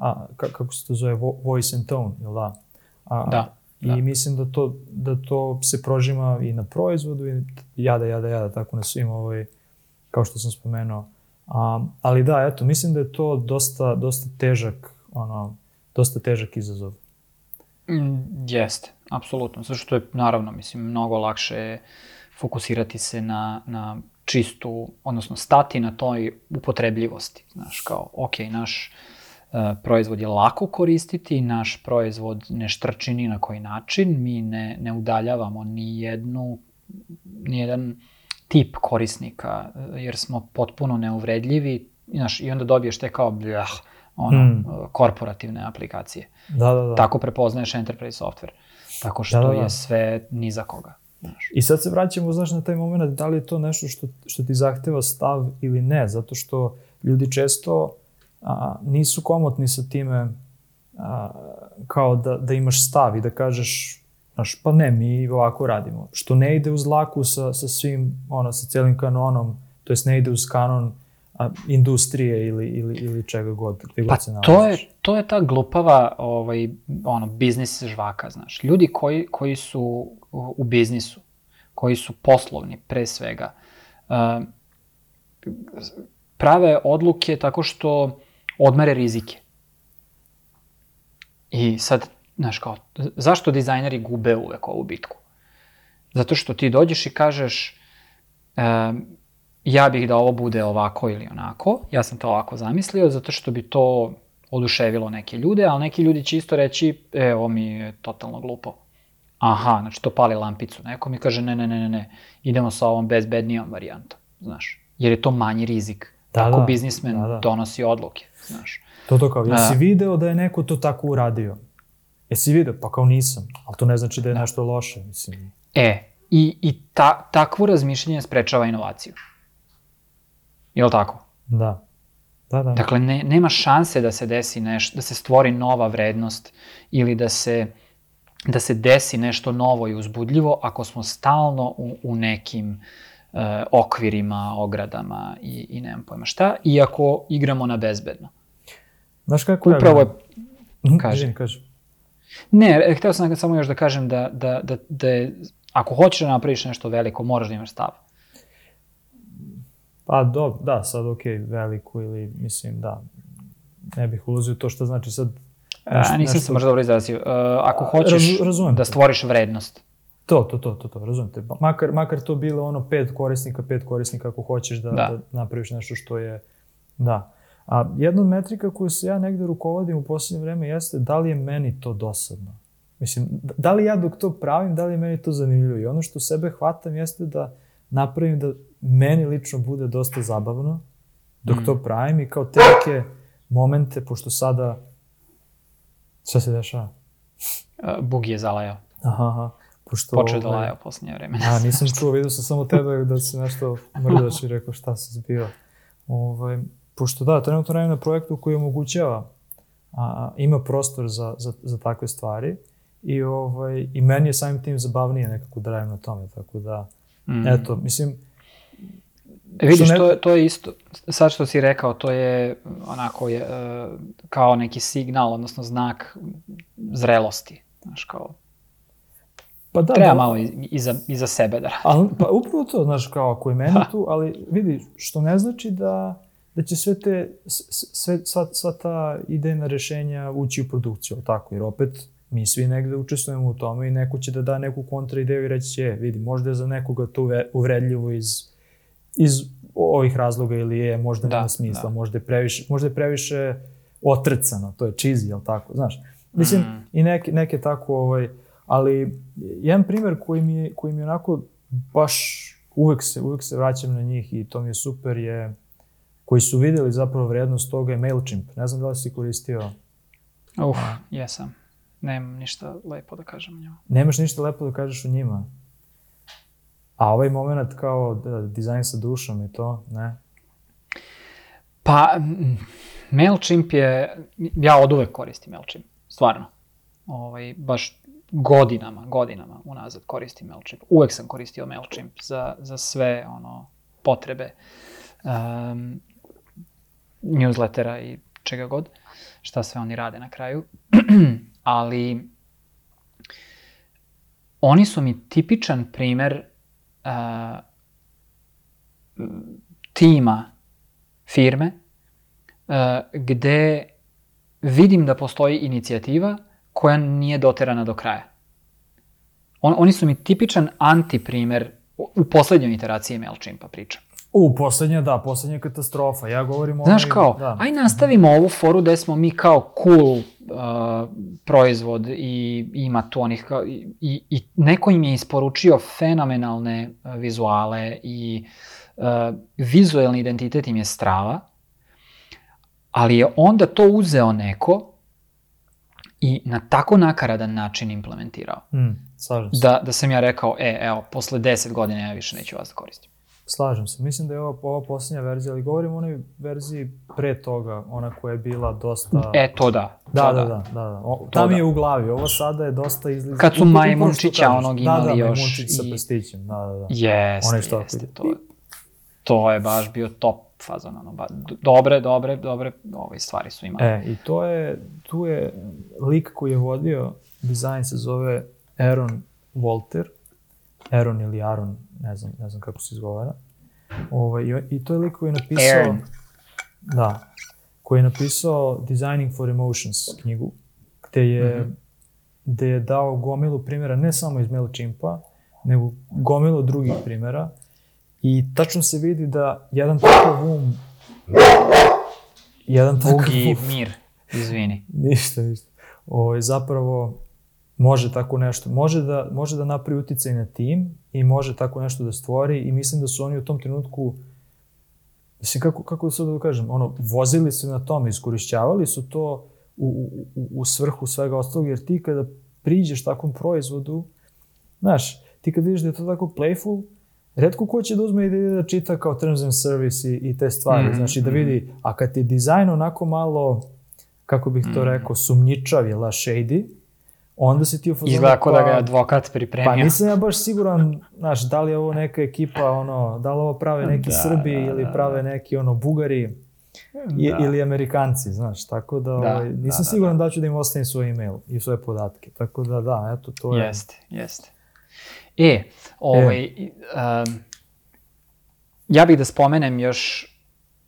a, kako se to zove, voice and tone, jel da? A, da. I da. mislim da to, da to se prožima i na proizvodu i jada, jada, jada, tako na svim, ovaj, kao što sam spomenuo. A, ali da, eto, mislim da je to dosta, dosta težak, ono, dosta težak izazov. Mm, jeste, apsolutno. Zato što je, naravno, mislim, mnogo lakše fokusirati se na, na čistu, odnosno stati na toj upotrebljivosti. Znaš, kao, ok, naš E, proizvod je lako koristiti, naš proizvod ne štrči ni na koji način, mi ne, ne udaljavamo ni jednu, ni jedan tip korisnika, e, jer smo potpuno neuvredljivi, znaš, i onda dobiješ te kao bljah, ono, hmm. korporativne aplikacije. Da, da, da. Tako prepoznaješ enterprise software. Tako što da, da, da. je sve ni za koga. Znaš. I sad se vraćamo, znaš, na taj moment da li je to nešto što, što ti zahteva stav ili ne, zato što ljudi često a, nisu komotni sa time a, kao da, da imaš stav i da kažeš Znaš, pa ne, mi ovako radimo. Što ne ide uz laku sa, sa svim, ono, sa celim kanonom, to jest ne ide uz kanon a, industrije ili, ili, ili čega god. gde Pa god se to je, to je ta glupava ovaj, ono, biznis žvaka, znaš. Ljudi koji, koji su u u biznisu, koji su poslovni pre svega, uh, prave odluke tako što odmere rizike. I sad, znaš kao, zašto dizajneri gube uvek ovu bitku? Zato što ti dođeš i kažeš um, ja bih da ovo bude ovako ili onako, ja sam to ovako zamislio, zato što bi to oduševilo neke ljude, ali neki ljudi će isto reći, e, ovo mi je totalno glupo. Aha, znači to pali lampicu. Neko mi kaže, ne, ne, ne, ne, ne, idemo sa ovom bezbednijom varijantom, znaš. Jer je to manji rizik. Da, Tako da, biznismen da, da. donosi odluke, znaš. To to kao, jesi Da. video da je neko to tako uradio? Jesi video? Pa kao nisam. Ali to ne znači da je nešto loše, mislim. E, i, i ta, takvo razmišljanje sprečava inovaciju. Je li tako? Da. Da, da. Dakle, ne, nema šanse da se desi nešto, da se stvori nova vrednost ili da se, da se desi nešto novo i uzbudljivo ako smo stalno u, u nekim e, okvirima, ogradama i, i nemam pojma šta, i ako igramo na bezbedno. Znaš kako ja Upravo je, izvini, kaži. ne, e, hteo sam samo još da kažem da, da, da, da je, ako hoćeš da napraviš nešto veliko, moraš da imaš stav. Pa do, da, sad ok, veliku ili mislim da ne bih ulazio to što znači sad A, nisam se možda dobro izrazio. Uh, ako hoćeš Raz- razumem da te. stvoriš vrednost, To, to, to, to, to, razumete. Pa Makar, makar to bilo ono pet korisnika, pet korisnika ako hoćeš da, da. Da. napraviš nešto što je, da. A jedna od metrika koju se ja negde rukovodim u poslednje vreme jeste da li je meni to dosadno. Mislim, da li ja dok to pravim, da li je meni to zanimljivo. I ono što sebe hvatam jeste da napravim da meni lično bude dosta zabavno dok Mm. to pravim i kao te neke momente, pošto sada, šta se dešava? Bug je zalajao. Aha, aha. Pošto, Počeo da ovaj, laja u posljednje vreme. A, nisam [LAUGHS] čuo, vidio sam samo tebe da se nešto mrdaš i rekao šta se zbiva. Ovaj, pošto da, trenutno radim na projektu koji omogućava, a, ima prostor za, za, za takve stvari i, ovaj, i meni je samim tim zabavnije nekako da radim na tome, tako da, Mm. eto, mislim, vidiš, što ne- to, je- to je isto, sad što si rekao, to je onako je, e, kao neki signal, odnosno znak zrelosti. Znaš, kao, pa da, treba da, malo i, i, za, i za sebe da radi. Ali, pa upravo to, znaš, kao ako je meni tu, ali vidi, što ne znači da, da će sve te, sve, sva, sva ta idejna rešenja ući u produkciju, tako, jer opet mi svi negde učestvujemo u tome i neko će da da neku kontra ideju i reći će, e, vidi, možda je za nekoga to uvredljivo iz, iz ovih razloga ili je, možda Da, nema smisla, da. možda je previše, možda je previše otrcano, to je cheesy, jel tako, znaš. Mislim, Mm. i neke, neke tako, ovaj, ali jedan primer koji mi, je, koji mi je onako baš uvek se, uvek se vraćam na njih i to mi je super je koji su videli zapravo vrednost toga je MailChimp. Ne znam da li si koristio. Uf, jesam. Nemam ništa lepo da kažem o njemu. Nemaš ništa lepo da kažeš o njima. A ovaj moment kao da, dizajn sa dušom i to, ne? Pa, MailChimp je, ja od uvek koristim MailChimp, stvarno. Ovaj, baš godinama, godinama unazad koristim MailChimp. Uvek sam koristio MailChimp za, za sve ono potrebe um, newslettera i čega god, šta sve oni rade na kraju. [CLEARS THROAT] Ali oni su mi tipičan primer uh, tima firme uh, gde vidim da postoji inicijativa koja nije doterana do kraja. On, oni su mi tipičan antiprimer u poslednjoj iteraciji MailChimpa pričam. U, poslednja, da, poslednja katastrofa. Ja govorim o... Znaš kao, da. aj nastavimo ovu foru gde smo mi kao cool uh, proizvod i ima tu onih kao, i, i, neko im je isporučio fenomenalne uh, vizuale i uh, vizuelni identitet im je strava, ali je onda to uzeo neko i na tako nakaradan način implementirao. Mm. Da, da sam ja rekao, e, evo, posle 10 godina ja više neću vas da koristim. Slažem se. Mislim da je ova, ova posljednja verzija, ali govorim o onoj verziji pre toga, ona koja je bila dosta... E, to da. Da, to da, da, da. da. O, tam da. je u glavi, ovo sada je dosta izliz... Kad su Majmunčića onog da, imali da, još Majmunčić sa prstićem, da, da, da. Jeste, Onaj što jeste, to, je- to je baš bio top fazon, ono, ba, dobre, dobre, dobre ove stvari su imali. E, i to je, tu je lik koji je vodio, dizajn se zove Aaron Walter, Aaron ili Aaron, ne znam, ne znam kako se izgovara. Ovaj, i, I to je lik koji je napisao... Aaron. Da, koji je napisao Designing for Emotions knjigu, gde je, Mhm. gde je dao gomilu primjera, ne samo iz MailChimpa, nego gomilu drugih primjera. I tačno se vidi da jedan takav um, jedan takav Bugi, um, mir, izvini. [LAUGHS] ništa, ništa. Ovaj, zapravo može tako nešto, može da, može da napravi uticaj na tim i može tako nešto da stvori i mislim da su oni u tom trenutku mislim kako, kako sad da kažem, ono, vozili se na tome, iskorišćavali su to u, u, u svrhu svega ostalog, jer ti kada priđeš takvom proizvodu, znaš, ti kad vidiš da je to tako playful, redko ko će da uzme i da da čita kao terms and service i, i te stvari, Mhm, znaš, i da vidi, a kad je dizajn onako malo, kako bih Mhm. to rekao, sumnjičav je la shady, onda si ti u fazonu, Izgleda kao da ga je pa- advokat pripremio. Pa nisam ja baš siguran, znaš, da li je ovo neka ekipa, ono, da li ovo prave neki Da, Srbi da, ili da, prave neki, ono, Bugari i, Da. ili Amerikanci, znaš, tako da, Da, ovaj, da, nisam da, siguran da, ću da im ostavim svoj e-mail i svoje podatke, tako da, da, eto, to je... Jeste, jeste. E, ovaj, um, ja bih da spomenem još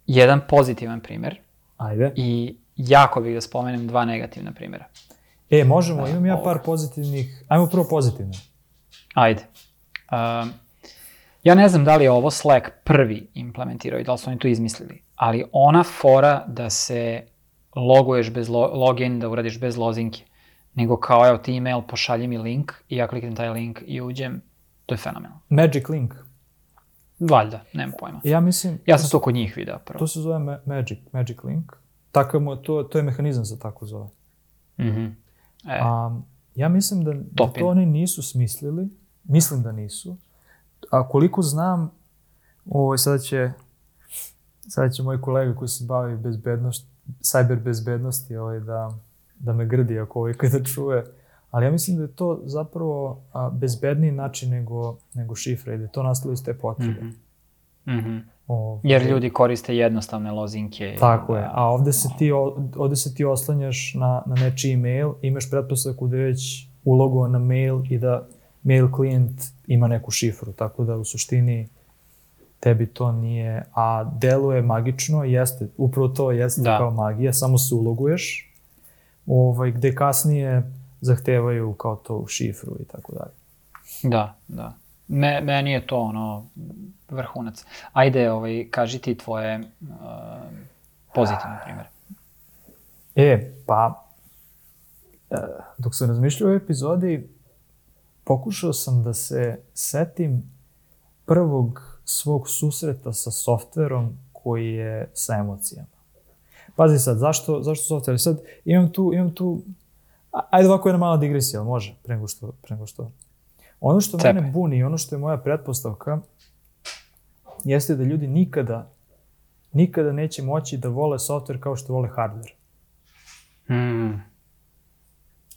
jedan pozitivan primer Ajde. i jako bih da spomenem dva negativna primjera. E, možemo, imam ja par pozitivnih, ajmo prvo pozitivne. Ajde. Um, ja ne znam da li je ovo Slack prvi implementirao i da li su oni to izmislili, ali ona fora da se loguješ bez lo, login, da uradiš bez lozinke, nego kao evo ti email, pošalji mi link i ja kliknem taj link i uđem, to je fenomenalno. Magic Link. Valjda, nemam pojma. Ja mislim, Ja sam to kod njih video prvo. to se zove ma- Magic, Magic Link. Takav mu, to, to je mehanizam se tako zove. Mhm. E, A, ja mislim da, da to oni nisu smislili, mislim da nisu. A koliko znam, ovo, sada će, sada će moj kolega koji se bavi bezbednost, cyber bezbednosti ovaj, da, da me grdi ako ovaj kada čuje. Ali ja mislim da je to zapravo a, bezbedniji način nego, nego šifra i da je to nastalo iz te potrebe. mhm. Mhm. Ovaj, Jer ljudi koriste jednostavne lozinke. Tako je, da, a ovde se ti, ovde se ti oslanjaš na, na nečiji email, imaš pretpostavku da je već ulogovan na mail i da mail klijent ima neku šifru, tako da u suštini tebi to nije, a deluje magično, jeste, upravo to jeste Da. kao magija, samo se uloguješ, ovaj, gde kasnije zahtevaju kao to šifru i tako dalje. Da, da. Me, meni je to ono vrhunac. Ajde, ovaj, kaži ti tvoje uh, pozitivne primere. E, pa, e, dok sam razmišljao o epizodi, pokušao sam da se setim prvog svog susreta sa softverom koji je sa emocijama. Pazi sad, zašto, zašto softver? Sad, imam tu, imam tu, ajde ovako jedna mala digresija, može, pre nego što, pre nego što. Ono što Cepaj. mene buni i ono što je moja pretpostavka, jeste da ljudi nikada, nikada neće moći da vole softver kao što vole hardware. Mm,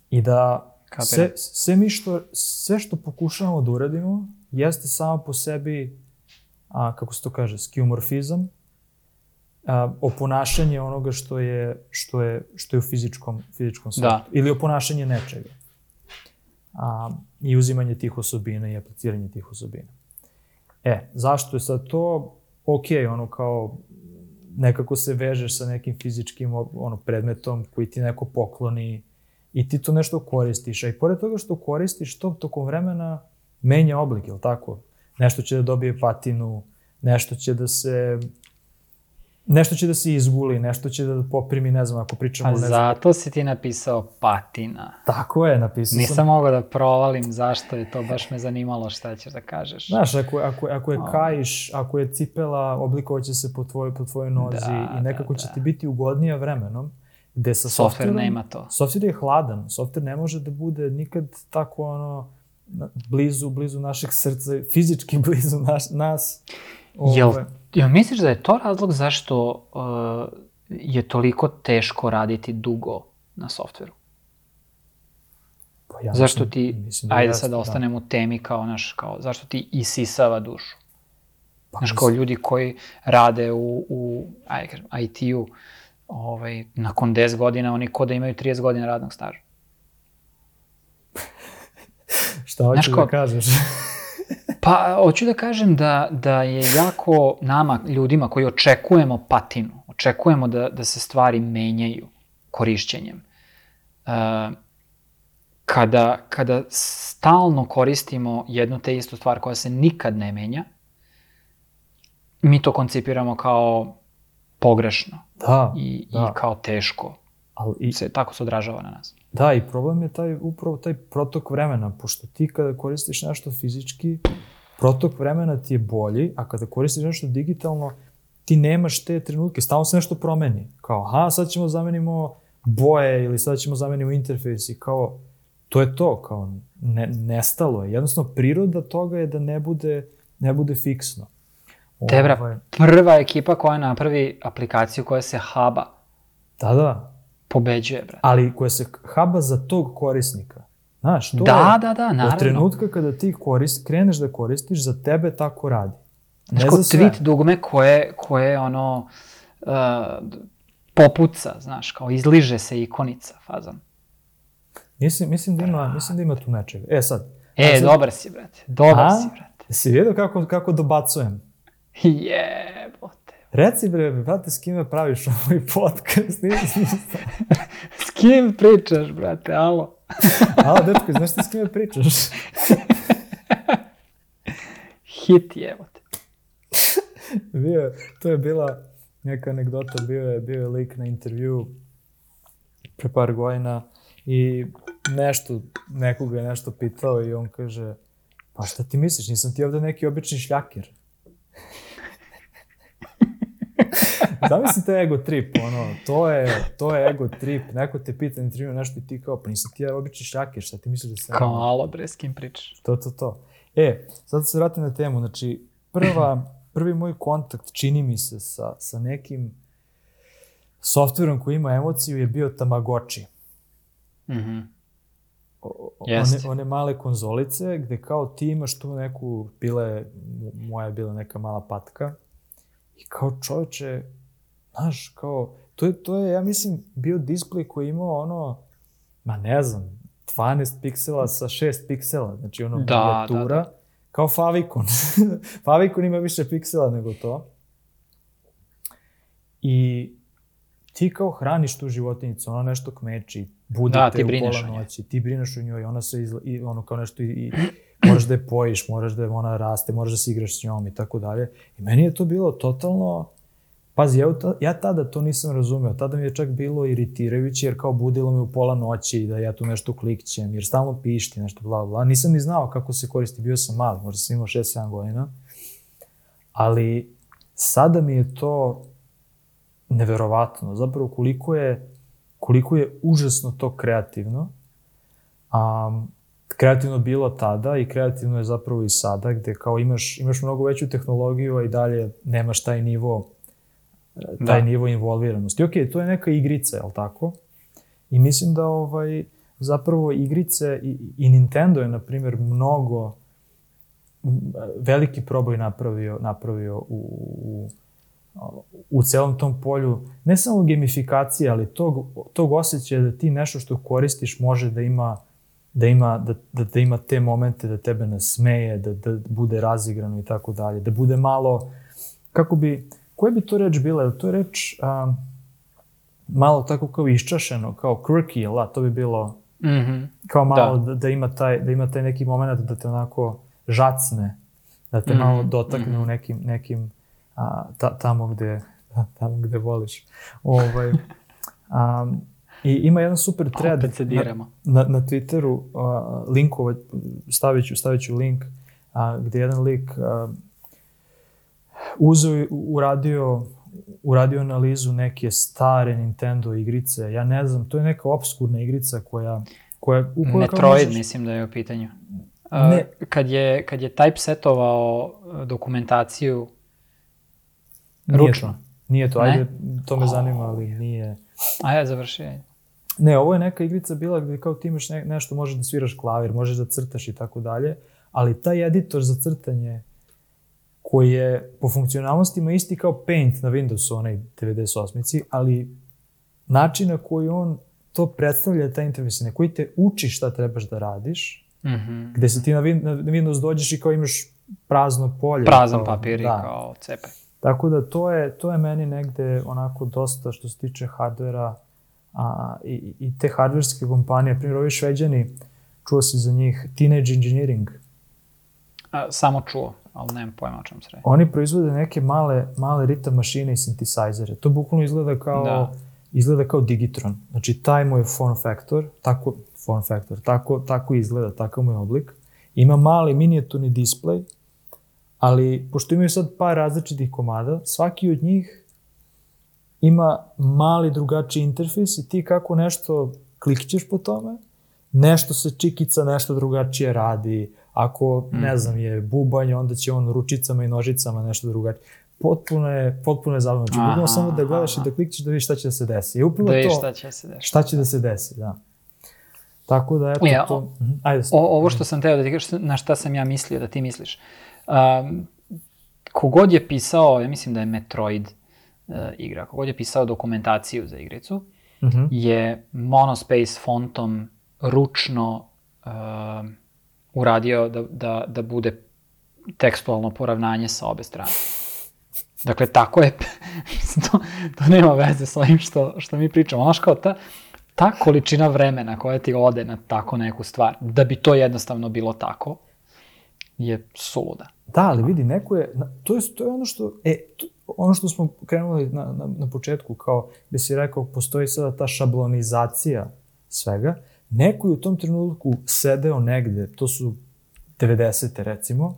I da Kapiram. sve, sve, mi što, sve što pokušavamo da uradimo jeste samo po sebi, a, kako se to kaže, skeuomorfizam, a, oponašanje onoga što je, što je, što je u fizičkom, fizičkom svetu. Da. Ili oponašanje nečega. A, I uzimanje tih osobina i apliciranje tih osobina. E, zašto je sad to? Ok, ono kao nekako se vežeš sa nekim fizičkim ono, predmetom koji ti neko pokloni i ti to nešto koristiš. A i pored toga što koristiš, to tokom vremena menja oblik, je tako? Nešto će da dobije patinu, nešto će da se nešto će da se izguli, nešto će da poprimi, ne znam, ako pričamo... a ne znam, zato si ti napisao patina. Tako je, napisao Nisam sam. mogao da provalim zašto je to, baš me zanimalo šta ćeš da kažeš. Znaš, ako, ako, ako je kaiš, ako je cipela, oblikovaće se po tvojoj, po tvojoj nozi Da, i nekako da, će da. ti biti ugodnija vremenom, gde sa Software nema to. Software je hladan, software ne može da bude nikad tako ono blizu, blizu našeg srca, fizički [LAUGHS] blizu naš, nas. Jel, Ovaj, jel misliš da je to razlog zašto uh, je toliko teško raditi dugo na softveru? pa ja zašto mislim- ti, mislim da ajde sad da da. ostanemo u temi kao naš, kao, zašto ti isisava dušu? Pa Znaš, kao ljudi koji rade u, u ajde kažem, IT-u, ovaj, nakon 10 godina, oni ko da imaju 30 godina radnog staža. [LAUGHS] Šta hoćeš da kažeš? Pa, hoću da kažem da, da je jako nama, ljudima koji očekujemo patinu, očekujemo da, da se stvari menjaju korišćenjem. Uh, kada, kada stalno koristimo jednu te istu stvar koja se nikad ne menja, mi to koncipiramo kao pogrešno Da, i, da. i kao teško. ali i, Se, tako se odražava na nas. Da, i problem je taj, upravo taj protok vremena, pošto ti kada koristiš nešto fizički, protok vremena ti je bolji, a kada koristiš nešto digitalno, ti nemaš te trenutke, stalno se nešto promeni. Kao, aha, sad ćemo zamenimo boje ili sad ćemo zamenimo interfejs i kao, to je to, kao, ne, nestalo je. Jednostavno, priroda toga je da ne bude, ne bude fiksno. Debra, Ovaj, prva ekipa koja napravi aplikaciju koja se haba, Da, da, pobeđuje, brate. ali koja se haba za tog korisnika. Znaš, to Da, je, da, da, Od naravno. trenutka kada ti korist, kreneš da koristiš, za tebe tako radi. Ne Znaš, za sve. tweet dugme koje, koje ono, uh, popuca, znaš, kao izliže se ikonica, fazan. Mislim, mislim, da ima, mislim da ima tu nečega. E sad, E, sad- dobar si, brate, dobar A? si, brate. jesi vidio kako, kako dobacujem? Jebote. Reci bre, brate, s kime praviš [LAUGHS] ovaj podcast? S kim pričaš, brate, alo? [LAUGHS] Alo, dečko, znaš ti s kime pričaš? [LAUGHS] Hit jebote. [LAUGHS] bio, je- to je bila neka anegdota, bio je, bio je lik na intervju pre par godina i nešto, nekoga je nešto pitao i on kaže, pa šta ti misliš, nisam ti ovde neki obični šljakir. Zamisli te ego trip, ono, to je, to je ego trip, neko te pita na intervju nešto i ti kao, pa nisam ti ja obični šljakir, šta ti misliš da sam? ja?" Kao, alo, bre, s kim pričaš? To, to, to. E, sad se vratim na temu. Znači, prva, prvi moj kontakt, čini mi se, sa, sa nekim softverom koji ima emociju je bio Tamagotchi. Mhm. O- Jeste. One, one male konzolice gde kao ti imaš tu neku, bila je, moja je bila neka mala patka i kao čoveče, znaš, kao, to je, to je, ja mislim, bio display koji je imao ono, ma ne znam, 12 piksela sa 6 piksela, znači ono Da, minijatura, da, da. kao Favicon. [LAUGHS] Favicon ima više piksela nego to. I ti kao hraniš tu životinicu, ona nešto kmeči, bude Da, te u pola noći, ti brineš o njoj, ona se izla, i ono kao nešto i, i moraš da je pojiš, moraš da je ona raste, moraš da se igraš s njom i tako dalje. I meni je to bilo totalno, pazi, ja, ja tada to nisam razumeo, tada mi je čak bilo iritirajuće jer kao budilo me u pola noći da ja tu nešto klikćem, jer stalno pišti nešto bla bla. Nisam ni znao kako se koristi, bio sam mali, možda sam imao 6-7 godina, ali sada mi je to neverovatno, zapravo koliko je, koliko je užasno to kreativno. Um, kreativno bilo tada i kreativno je zapravo i sada, gde kao imaš, imaš mnogo veću tehnologiju, a i dalje nemaš taj nivo taj Da. nivo involviranosti. Ok, to je neka igrica, je li tako? I mislim da ovaj, zapravo igrice i, i Nintendo je, na primjer, mnogo veliki proboj napravio, napravio u, u, u celom tom polju, ne samo gamifikacije, ali tog, tog osjećaja da ti nešto što koristiš može da ima da ima, da, da, da ima te momente da tebe nasmeje, da, da bude razigrano i tako dalje, da bude malo, kako bi, koja bi to reč bila? Je to reč um, malo tako kao iščašeno, kao quirky, jel da? To bi bilo Mhm. kao malo da. Da, ima taj, da ima taj neki moment da te onako žacne, da te mm, malo dotakne mm. u nekim, nekim a, ta, tamo gde [LAUGHS] tamo gde voliš. Ovaj, um, I ima jedan super thread na, na, na Twitteru, uh, linkova, stavit ću, stavit ću link, uh, gde jedan lik uh, uzeo uradio, uradio analizu neke stare Nintendo igrice. Ja ne znam, to je neka obskurna igrica koja... koja u kojoj Metroid možeš- mislim da je u pitanju. Uh, Ne. Kad je, kad je typesetovao uh, dokumentaciju Nije Ručno? to. Nije to, Ne? ajde, to me zanima, ali nije... A ja završi. ajde. Ne, ovo je neka igrica bila gde kao ti imaš ne, nešto, možeš da sviraš klavir, možeš da crtaš i tako dalje, ali taj editor za crtanje koji je po funkcionalnostima isti kao Paint na Windowsu, onaj 98-ici, ali način na koji on to predstavlja, taj interfejs, na koji te uči šta trebaš da radiš, Mhm. gde se ti na, Win, na Windows dođeš i kao imaš prazno polje. Prazan kao, papir i da. kao cepaj. Tako da to je, to je meni negde onako dosta što se tiče hardvera a, i, i te hardverske kompanije. Primjer, ovi šveđani, čuo si za njih, Teenage Engineering. A, samo čuo, ali nemam pojma o čemu se radi. Oni proizvode neke male, male ritam mašine i synthesizere. To bukvalno izgleda kao, Da. izgleda kao Digitron. Znači, taj mu je form factor, tako, form factor, tako, tako izgleda, takav mu je oblik. Ima mali minijaturni display, ali pošto imaju sad par različitih komada, svaki od njih ima mali drugačiji interfejs i ti kako nešto klikćeš po tome, nešto se čikica, nešto drugačije radi. Ako, ne znam, je bubanje, onda će on ručicama i nožicama nešto drugačije. Potpuno je, potpuno je zabavno. Znači, bukvalno samo da gledaš aha. i da klikćeš da vidiš šta će da se desi. I upravo Da vidiš to, šta će se desiti. šta će da se desi, da. Tako da, eto, Ja, to... Mhm, Ajde, O, ovo što sam teo da ti kažeš, na šta sam ja mislio da ti misliš. Um, kogod je pisao, ja mislim da je Metroid uh, igra, kogod je pisao dokumentaciju za igricu, Mhm. je monospace fontom ručno um, uradio da, da, da bude tekstualno poravnanje sa obe strane. Dakle, tako je, [LAUGHS] to, to nema veze sa ovim što, što mi pričamo. Znaš kao ta, ta količina vremena koja ti ode na tako neku stvar, da bi to jednostavno bilo tako, je suluda. Da, ali vidi, neko je, to je, to je ono što, e, to, ono što smo krenuli na, na, na početku, kao gde si rekao, postoji sada ta šablonizacija svega, neko je u tom trenutku sedeo negde, to su 90. recimo,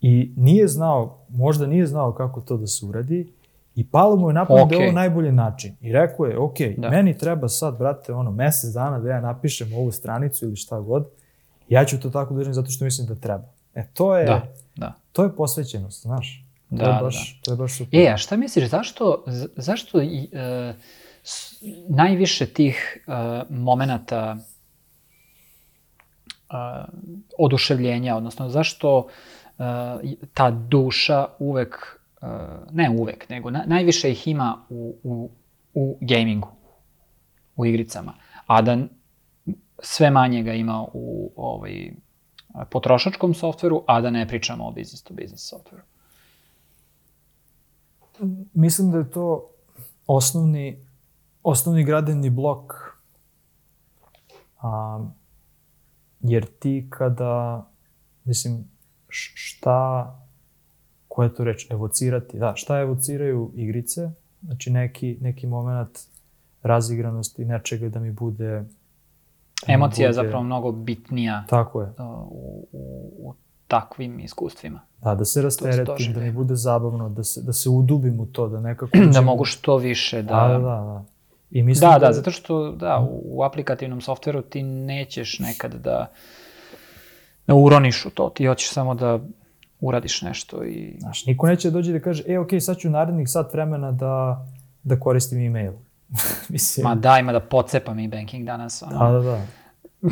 i nije znao, možda nije znao kako to da se uradi, i palo mu je na pamet da je ovo najbolji način. I rekao je, ok, Da. da. meni treba sad, brate, ono, mesec dana da ja napišem ovu stranicu ili šta god, ja ću to tako da uradim zato što mislim da treba. E, to je, Da, da. to je posvećenost, znaš. To Da, je da, baš, to je baš super. E, a šta misliš, zašto, zašto i, e, s- najviše tih e, momenata e, oduševljenja, odnosno zašto i- ta duša uvek, e, ne uvek, nego na, najviše ih ima u, u, u gamingu, u igricama, a da sve manje ga ima u ovaj, potrošačkom softveru, a da ne pričamo o business to business softveru. Mislim da je to osnovni, osnovni gradeni blok. A, jer ti kada, mislim, šta, koja je to reč, evocirati, da, šta evociraju igrice, znači neki, neki moment razigranosti, nečega da mi bude... da mi Emocija je bude- zapravo mnogo bitnija Tako je. uh, u, u, u takvim iskustvima. Da, da se rasteretim, da mi bude zabavno, da se, da se udubim u to, da nekako... [CLEARS THROAT] Da mogu što više da... Da, da, da. Da. I mislim da, da, zato što da, u, u aplikativnom softveru ti nećeš nekad da, da uroniš u to. Ti hoćeš samo da uradiš nešto i... Znaš, niko neće da dođe da kaže, e, okej, sad ću narednih sat vremena da, da koristim e-mail. [LAUGHS] mislim, Ma daj, ma da pocepam i banking danas. Ono. da, da, da. [LAUGHS]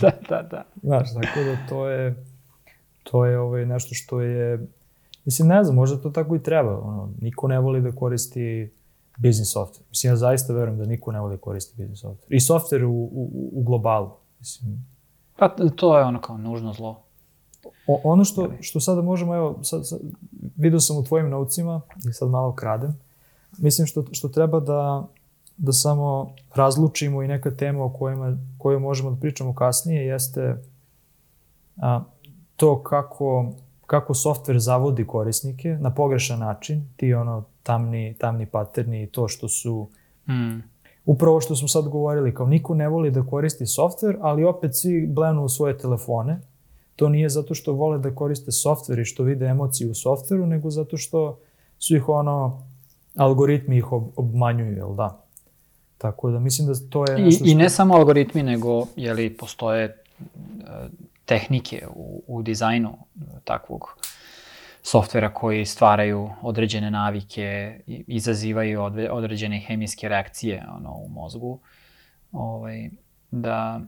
da, da, da. Znaš, tako da to je, to je ovaj, nešto što je, mislim, ne znam, možda to tako i treba. Ono, niko ne voli da koristi business software. Mislim, ja zaista verujem da niko ne voli koristi business software. I software u, u, u globalu. Mislim, Pa to je ono kao nužno zlo. O, ono što, što sada možemo, evo, sad, sad, vidio sam u tvojim naucima, i sad malo kradem, mislim što, što treba da, da samo razlučimo i neka tema o kojima, kojoj možemo da pričamo kasnije, jeste a, to kako, kako softver zavodi korisnike na pogrešan način, ti ono tamni, tamni paterni i to što su Mm. upravo što smo sad govorili, kao niko ne voli da koristi softver, ali opet svi blenu u svoje telefone. To nije zato što vole da koriste softver i što vide emocije u softveru, nego zato što su ih ono, algoritmi ih ob obmanjuju, jel da? Tako da mislim da to je I, nešto I što... ne samo algoritmi, nego jeli, postoje e, tehnike u, u dizajnu e, takvog softvera koji stvaraju određene navike, izazivaju određene hemijske reakcije ono, u mozgu, ovaj, da,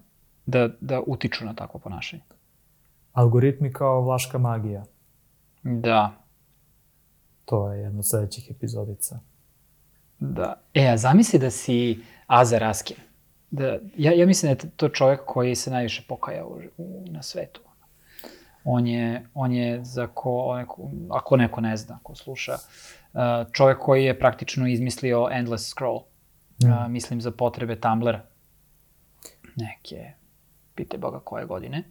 da, da utiču na takvo ponašanje. Algoritmi kao vlaška magija. Da, To je jedna od sledećih epizodica. Da. E, a zamisli da si Aza Raskin. Da, ja, ja mislim da je to čovjek koji se najviše pokaja u, u, na svetu. On je, on je za ko, neko, ako neko ne zna, ko sluša, uh, čovjek koji je praktično izmislio Endless Scroll. Uh, mislim za potrebe Tumblra. Neke, pite Boga koje godine.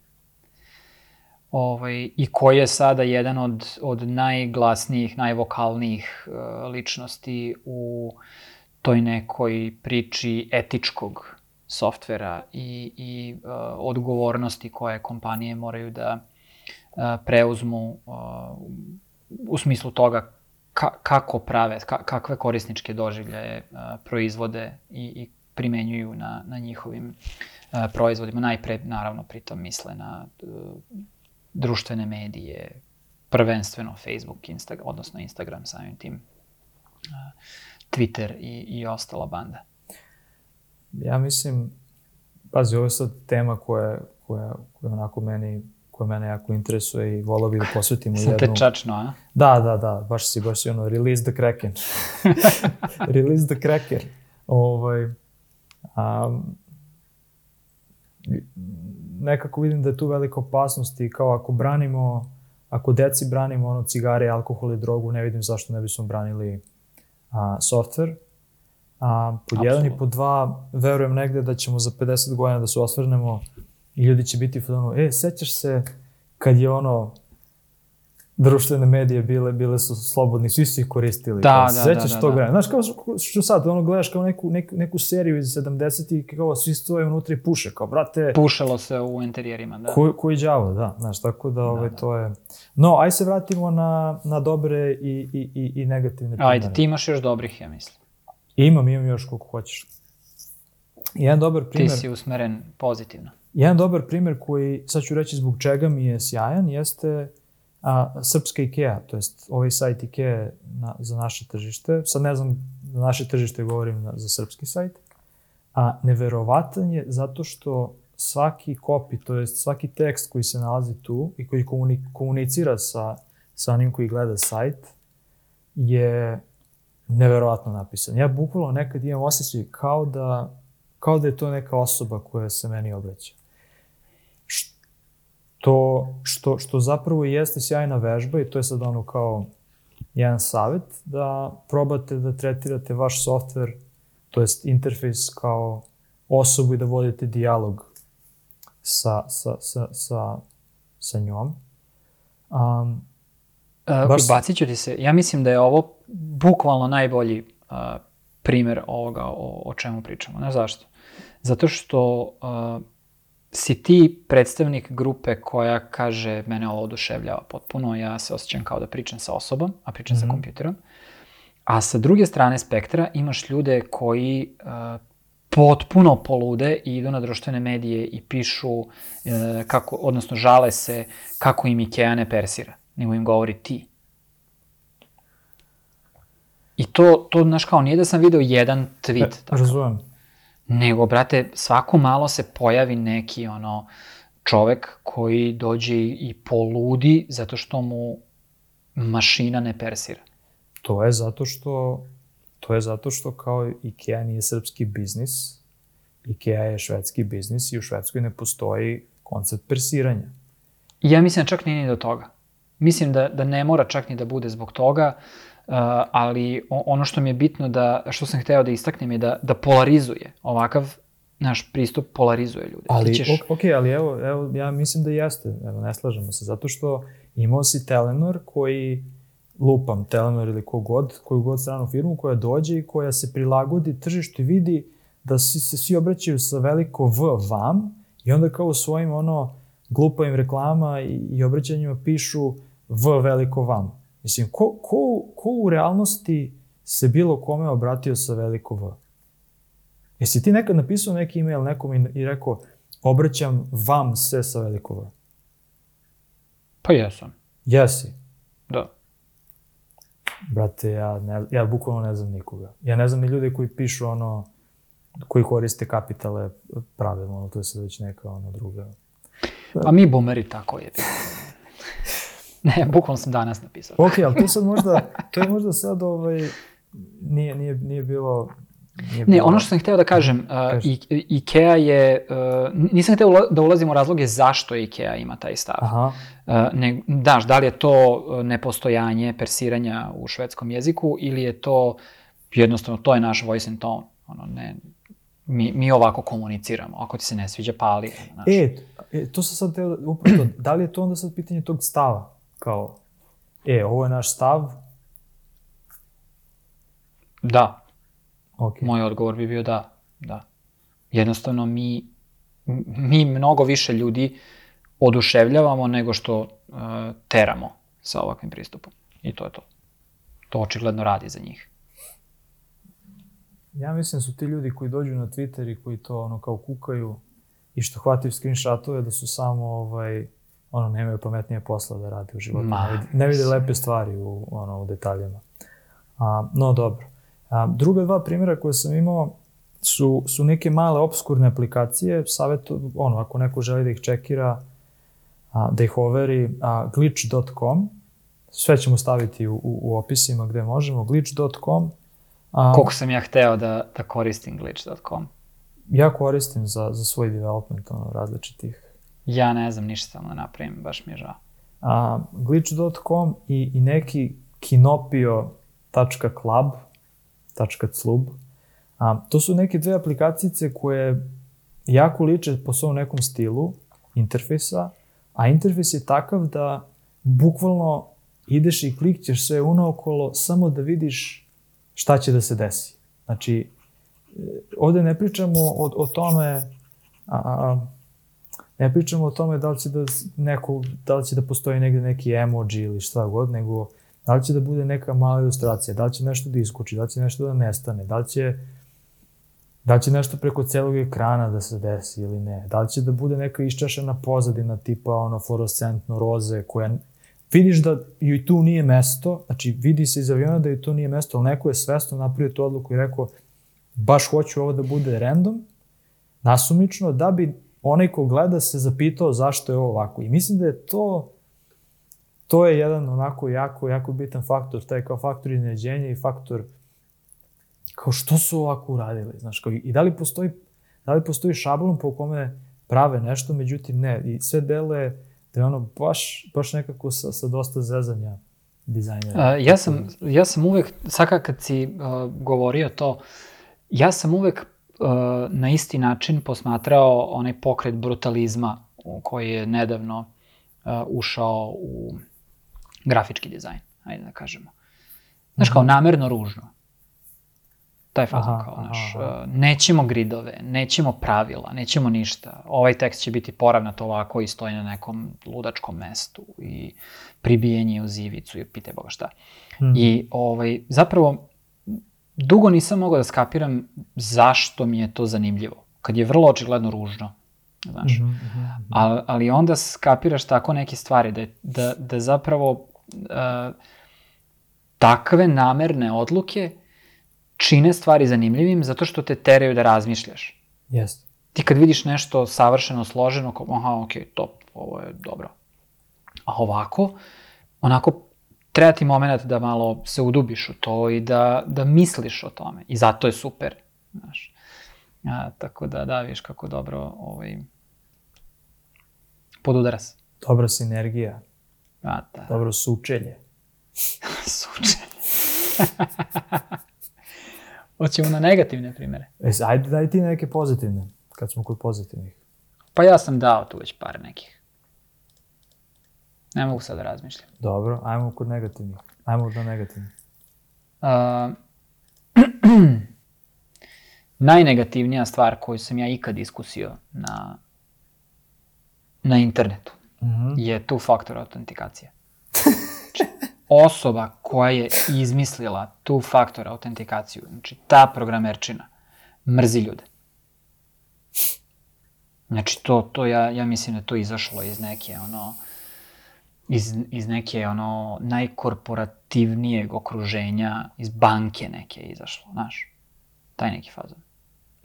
Ovaj, I koji je sada jedan od, od najglasnijih, najvokalnijih uh, ličnosti u toj nekoj priči etičkog softvera i, i uh, odgovornosti koje kompanije moraju da uh, preuzmu uh, u smislu toga ka, kako prave, ka, kakve korisničke doživljaje uh, proizvode i, i primenjuju na, na njihovim uh, proizvodima. Najpre, naravno, pritom misle na uh, društvene medije, prvenstveno Facebook, Instagram, odnosno Instagram samim tim, uh, Twitter i, i ostala banda. Ja mislim, pazi, ovo je sad tema koja, koja, koja onako meni koja mene jako interesuje i volao bih da posvetimo Sam jednu... čačno, a? Da, da, da, baš si, baš si ono, release the kraken. [LAUGHS] release the cracker. Ovaj, a, nekako vidim da je tu velika opasnost i kao ako branimo, ako deci branimo ono cigare, alkohol i drogu, ne vidim zašto ne bismo branili a, software. A, pod jedan i pod dva, verujem negde da ćemo za 50 godina da se osvrnemo i ljudi će biti ono, e, sećaš se kad je ono, društvene medije bile bile su slobodni, svi su ih koristili. Da, kao, da, sećaš da, da, tog da. vremena. Znaš, kao što sad, ono, gledaš kao neku, neku, neku seriju iz 70-ih, kao svi stoje unutra i puše, kao, brate, Pušalo se u interijerima, da. Ko, koji đavo, da, znaš, tako da, ovaj, da. to je... No, aj se vratimo na, na dobre i, i, i, i negativne primere. Ajde, ti imaš još dobrih, ja mislim. Imam, imam još koliko hoćeš. Jedan dobar Ti primer, si usmeren pozitivno. jedan dobar primer koji, sad ću reći zbog čega mi je sjajan, jeste a, srpska IKEA, to jest ovaj sajt IKEA na, za naše tržište. Sad ne znam, za naše tržište govorim na, za srpski sajt. A neverovatan je zato što svaki copy, to jest svaki tekst koji se nalazi tu i koji komuni, komunicira sa, sa onim koji gleda sajt je neverovatno napisan. Ja bukvalno nekad imam osjećaj kao da, kao da je to neka osoba koja se meni obraća. Što, što, što zapravo jeste sjajna vežba i to je sad ono kao jedan savet da probate da tretirate vaš softver, to jest interfejs kao osobu i da vodite dijalog sa, sa, sa, sa, sa njom. Um, Uh, Baš- Bacit ću ti se, ja mislim da je ovo bukvalno najbolji uh, primer ovoga o, o čemu pričamo. Znaš zašto? Zato što uh, si ti predstavnik grupe koja kaže mene ovo oduševljava potpuno, ja se osjećam kao da pričam sa osobom, a pričam mm -hmm. sa kompjuterom. A sa druge strane spektra imaš ljude koji uh, potpuno polude i idu na društvene medije i pišu, uh, kako, odnosno žale se kako im Ikea ne persira, nego im govori ti. I to, to, znaš kao, nije da sam video jedan tweet, e, razumem. nego, brate, svako malo se pojavi neki, ono, čovek koji dođe i, poludi zato što mu mašina ne persira. To je zato što to je zato što kao IKEA nije srpski biznis, IKEA je švedski biznis i u Švedskoj ne postoji koncept persiranja. Ja mislim da čak nije ni do toga. Mislim da, da ne mora čak ni da bude zbog toga, uh, ali ono što mi je bitno da, što sam hteo da istaknem je da, da polarizuje. Ovakav naš pristup polarizuje ljude. Ali, Ti ćeš, ok, ok, ali evo, evo, ja mislim da jeste, evo, ne slažemo se, zato što imao si Telenor koji, lupam, Telenor ili kogod, koju god stranu firmu koja dođe i koja se prilagodi tržištu i vidi da si, se svi obraćaju sa veliko V vam i onda kao u svojim ono glupavim reklama i, i obraćanjima pišu V veliko vam. Mislim, ko, ko, ko u realnosti se bilo kome obratio sa veliko V? Jesi ti nekad napisao neki email nekom i, i rekao obraćam vam se sa veliko V? Pa jesam. Jesi. Da. Brate, ja, ne, ja bukvalno ne znam nikoga. Ja ne znam ni ljude koji pišu ono, koji koriste kapitale pravilno, ono, to je sad već neka ono druga. Pa mi boomeri tako je. [LAUGHS] ne, bukvalno sam danas napisao. Ok, ali to sad možda, to je možda sad ovaj, nije, nije, nije bilo Nije ne, ono što sam hteo da kažem, uh, I, IKEA je, uh, nisam hteo da ulazim u razloge zašto IKEA ima taj stav. Aha. Uh, ne, daš, da li je to nepostojanje persiranja u švedskom jeziku ili je to jednostavno, to je naš voice and tone. Ono, ne, mi, mi ovako komuniciramo. Ako ti se ne sviđa, pali. Znaš. E, e, to sam sad teo, upravo, da li je to onda sad pitanje tog stava? Kao, e, ovo je naš stav? Da, Okay. Moj odgovor bi bio da, da. Jednostavno mi, mi mnogo više ljudi oduševljavamo nego što uh, teramo sa ovakvim pristupom. I to je to. To očigledno radi za njih. Ja mislim da su ti ljudi koji dođu na Twitter i koji to ono kao kukaju i što hvataju screenshotove da su samo ovaj, ono, nemaju pametnije posla da rade u životu. Ma, ne, vide, ne vide lepe stvari u, ono, u detaljima. A, no, dobro. A, druga dva primjera koje sam imao su, su neke male obskurne aplikacije, savjet, ono, ako neko želi da ih čekira, a, da ih overi, a, glitch.com, sve ćemo staviti u, u, u opisima gde možemo, glitch.com. A, Koliko sam ja hteo da, da koristim glitch.com? Ja koristim za, za svoj development, ono, različitih. Ja ne znam ništa samo da napravim, baš mi je žao. A, glitch.com i, i neki kinopio.club, .club. A, to su neke dve aplikacijice koje jako liče po svom nekom stilu interfejsa, a interfejs je takav da bukvalno ideš i klikćeš sve unaokolo samo da vidiš šta će da se desi. Znači, e, ovde ne pričamo o, o tome, a, a, ne pričamo o tome da li će da neko, da li će da postoji negde neki emoji ili šta god, nego Da li će da bude neka mala ilustracija, da li će nešto da iskoči, da li će nešto da nestane, da li će, da li će nešto preko celog ekrana da se desi ili ne, da li će da bude neka iščašena pozadina tipa ono fluorescentno roze koja vidiš da joj tu nije mesto, znači vidi se iz aviona da joj tu nije mesto, ali neko je svesno napravio tu odluku i rekao baš hoću ovo da bude random, nasumično, da bi onaj ko gleda se zapitao zašto je ovo ovako. I mislim da je to to je jedan onako jako, jako bitan faktor, taj kao faktor iznenađenja i faktor kao što su ovako uradili, znaš, kao, i da li postoji, da li postoji šablon po kome prave nešto, međutim ne, i sve dele da je ono baš, baš nekako sa, sa dosta zezanja dizajnera. Uh, ja, sam, ja sam uvek, svaka kad si uh, govorio to, ja sam uvek na isti način posmatrao onaj pokret brutalizma koji je nedavno uh, ušao u grafički dizajn, ajde da kažemo. Znaš, kao mhm. namerno ružno. Taj fazon kao, znaš, aha. Uh, nećemo gridove, nećemo pravila, nećemo ništa. Ovaj tekst će biti poravnat ovako i stoji na nekom ludačkom mestu i pribijenje u zivicu i pite boga šta. Hmm. I ovaj, zapravo, dugo nisam mogao da skapiram zašto mi je to zanimljivo. Kad je vrlo očigledno ružno, znaš. Mm -hmm, mm -hmm. Ali, ali onda skapiraš tako neke stvari, da, da, da zapravo uh, takve namerne odluke čine stvari zanimljivim zato što te teraju da razmišljaš. Jeste. Ti kad vidiš nešto savršeno složeno, kao, aha, ok, top, ovo je dobro. A ovako, onako, treba ti moment da malo se udubiš u to i da, da misliš o tome. I zato je super, znaš. A, tako da, da, viš kako dobro ovaj, podudara se. Dobra sinergija. A, da. Dobro, sučelje. [LAUGHS] sučelje. [LAUGHS] Hoćemo na negativne primere. E, ajde, daj ti neke pozitivne, kad smo kod pozitivnih. Pa ja sam dao tu već par nekih. Ne mogu sad da razmišljam. Dobro, ajmo kod negativnih. Ajmo do negativnih. Uh, [CLEARS THROAT] najnegativnija stvar koju sam ja ikad iskusio na, na internetu mm -hmm. je tu faktor autentikacije. Znači, osoba koja je izmislila tu faktor autentikaciju, znači ta programerčina, mrzi ljude. Znači to, to ja, ja mislim da to izašlo iz neke ono iz, iz neke ono najkorporativnijeg okruženja, iz banke neke izašlo, znaš. Taj neki fazon.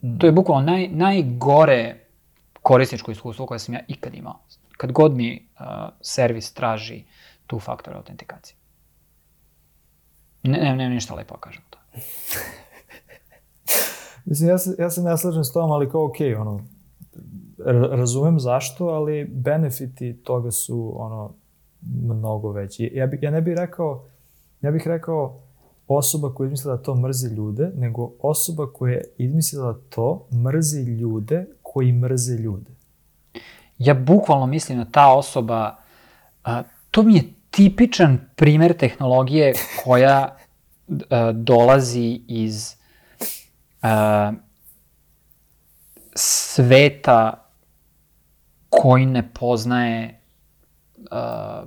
Mm. To je bukvalno naj, najgore korisničko iskustvo koje sam ja ikad imao. Kad god mi uh, servis traži tu faktor autentikacije. Ne, ne, ne, ništa lepo da kažem to. [LAUGHS] Mislim, ja se, ja se ne slažem s tom, ali kao okej, okay, ono, ra- razumem zašto, ali benefiti toga su, ono, mnogo veći. Ja, bi, ja ne bih rekao, ja bih rekao osoba koja je izmislila da to mrzi ljude, nego osoba koja je izmislila da to mrzi ljude koji mrze ljude. Ja bukvalno mislim da ta osoba, a, to mi je tipičan primer tehnologije koja a, dolazi iz a, sveta koji ne poznaje, a,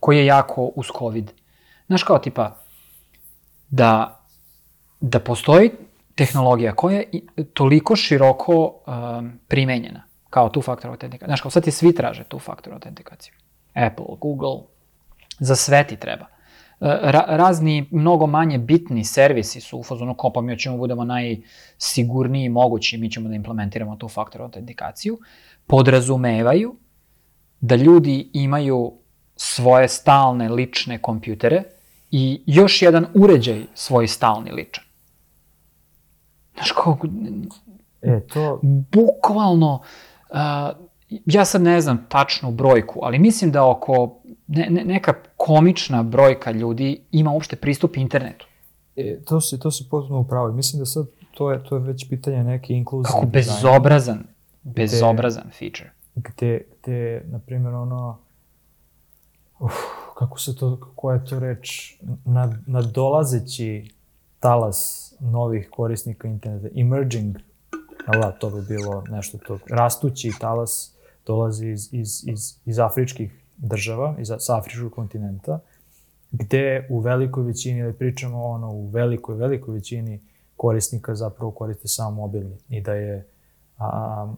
koji je jako uz COVID. Znaš kao tipa, da, da postoji tehnologija koja je toliko široko um, primenjena kao tu faktor autentikaciju. Znaš, kao sad ti svi traže tu faktor autentikaciju. Apple, Google, za sve ti treba. E, Ra, razni, mnogo manje bitni servisi su u fazonu kao pa mi ćemo budemo najsigurniji mogući, mi ćemo da implementiramo tu faktor autentikaciju, podrazumevaju da ljudi imaju svoje stalne lične kompjutere i još jedan uređaj svoj stalni ličan. Znaš, kao, E, to, bukvalno, uh, ja sad ne znam tačnu brojku, ali mislim da oko ne, ne, neka komična brojka ljudi ima uopšte pristup internetu. e, to si, to si potpuno upravo. Mislim da sad to je, to je već pitanje neke inkluzije. Kako bezobrazan, bezobrazan feature. Gde, gde na primjer, ono, uf, kako se to, koja je to reč, nad, nadolazeći talas novih korisnika interneta, emerging, da, to bi bilo nešto to, rastući talas dolazi iz, iz, iz, iz afričkih država, iz, sa afričkog kontinenta, gde u velikoj većini, ili pričamo ono, u velikoj, velikoj većini korisnika zapravo koriste samo mobilni i da je a,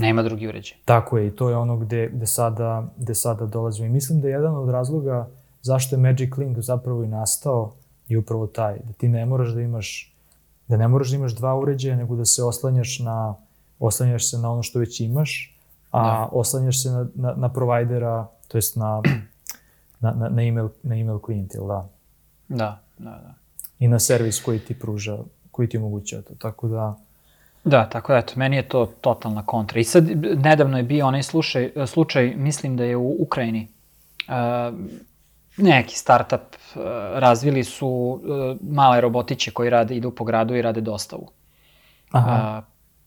Nema drugi uređaj. Tako je, i to je ono gde, gde, sada, gde sada dolazimo. I mislim da je jedan od razloga zašto je Magic Link zapravo i nastao je upravo taj, da ti ne moraš da imaš, da ne moraš da imaš dva uređaja, nego da se oslanjaš na, oslanjaš se na ono što već imaš, a Da. oslanjaš se na, na, na provajdera, to jest na, na, na, na, email, na email klijent, jel da? Da, da, da. I na servis koji ti pruža, koji ti omogućava to. Tako da, Da, tako da, eto, meni je to totalna kontra. I sad, nedavno je bio onaj slučaj, slučaj mislim da je u Ukrajini, uh, neki startup uh, razvili su uh, male robotiće koji rade, idu po gradu i rade dostavu. aha, A,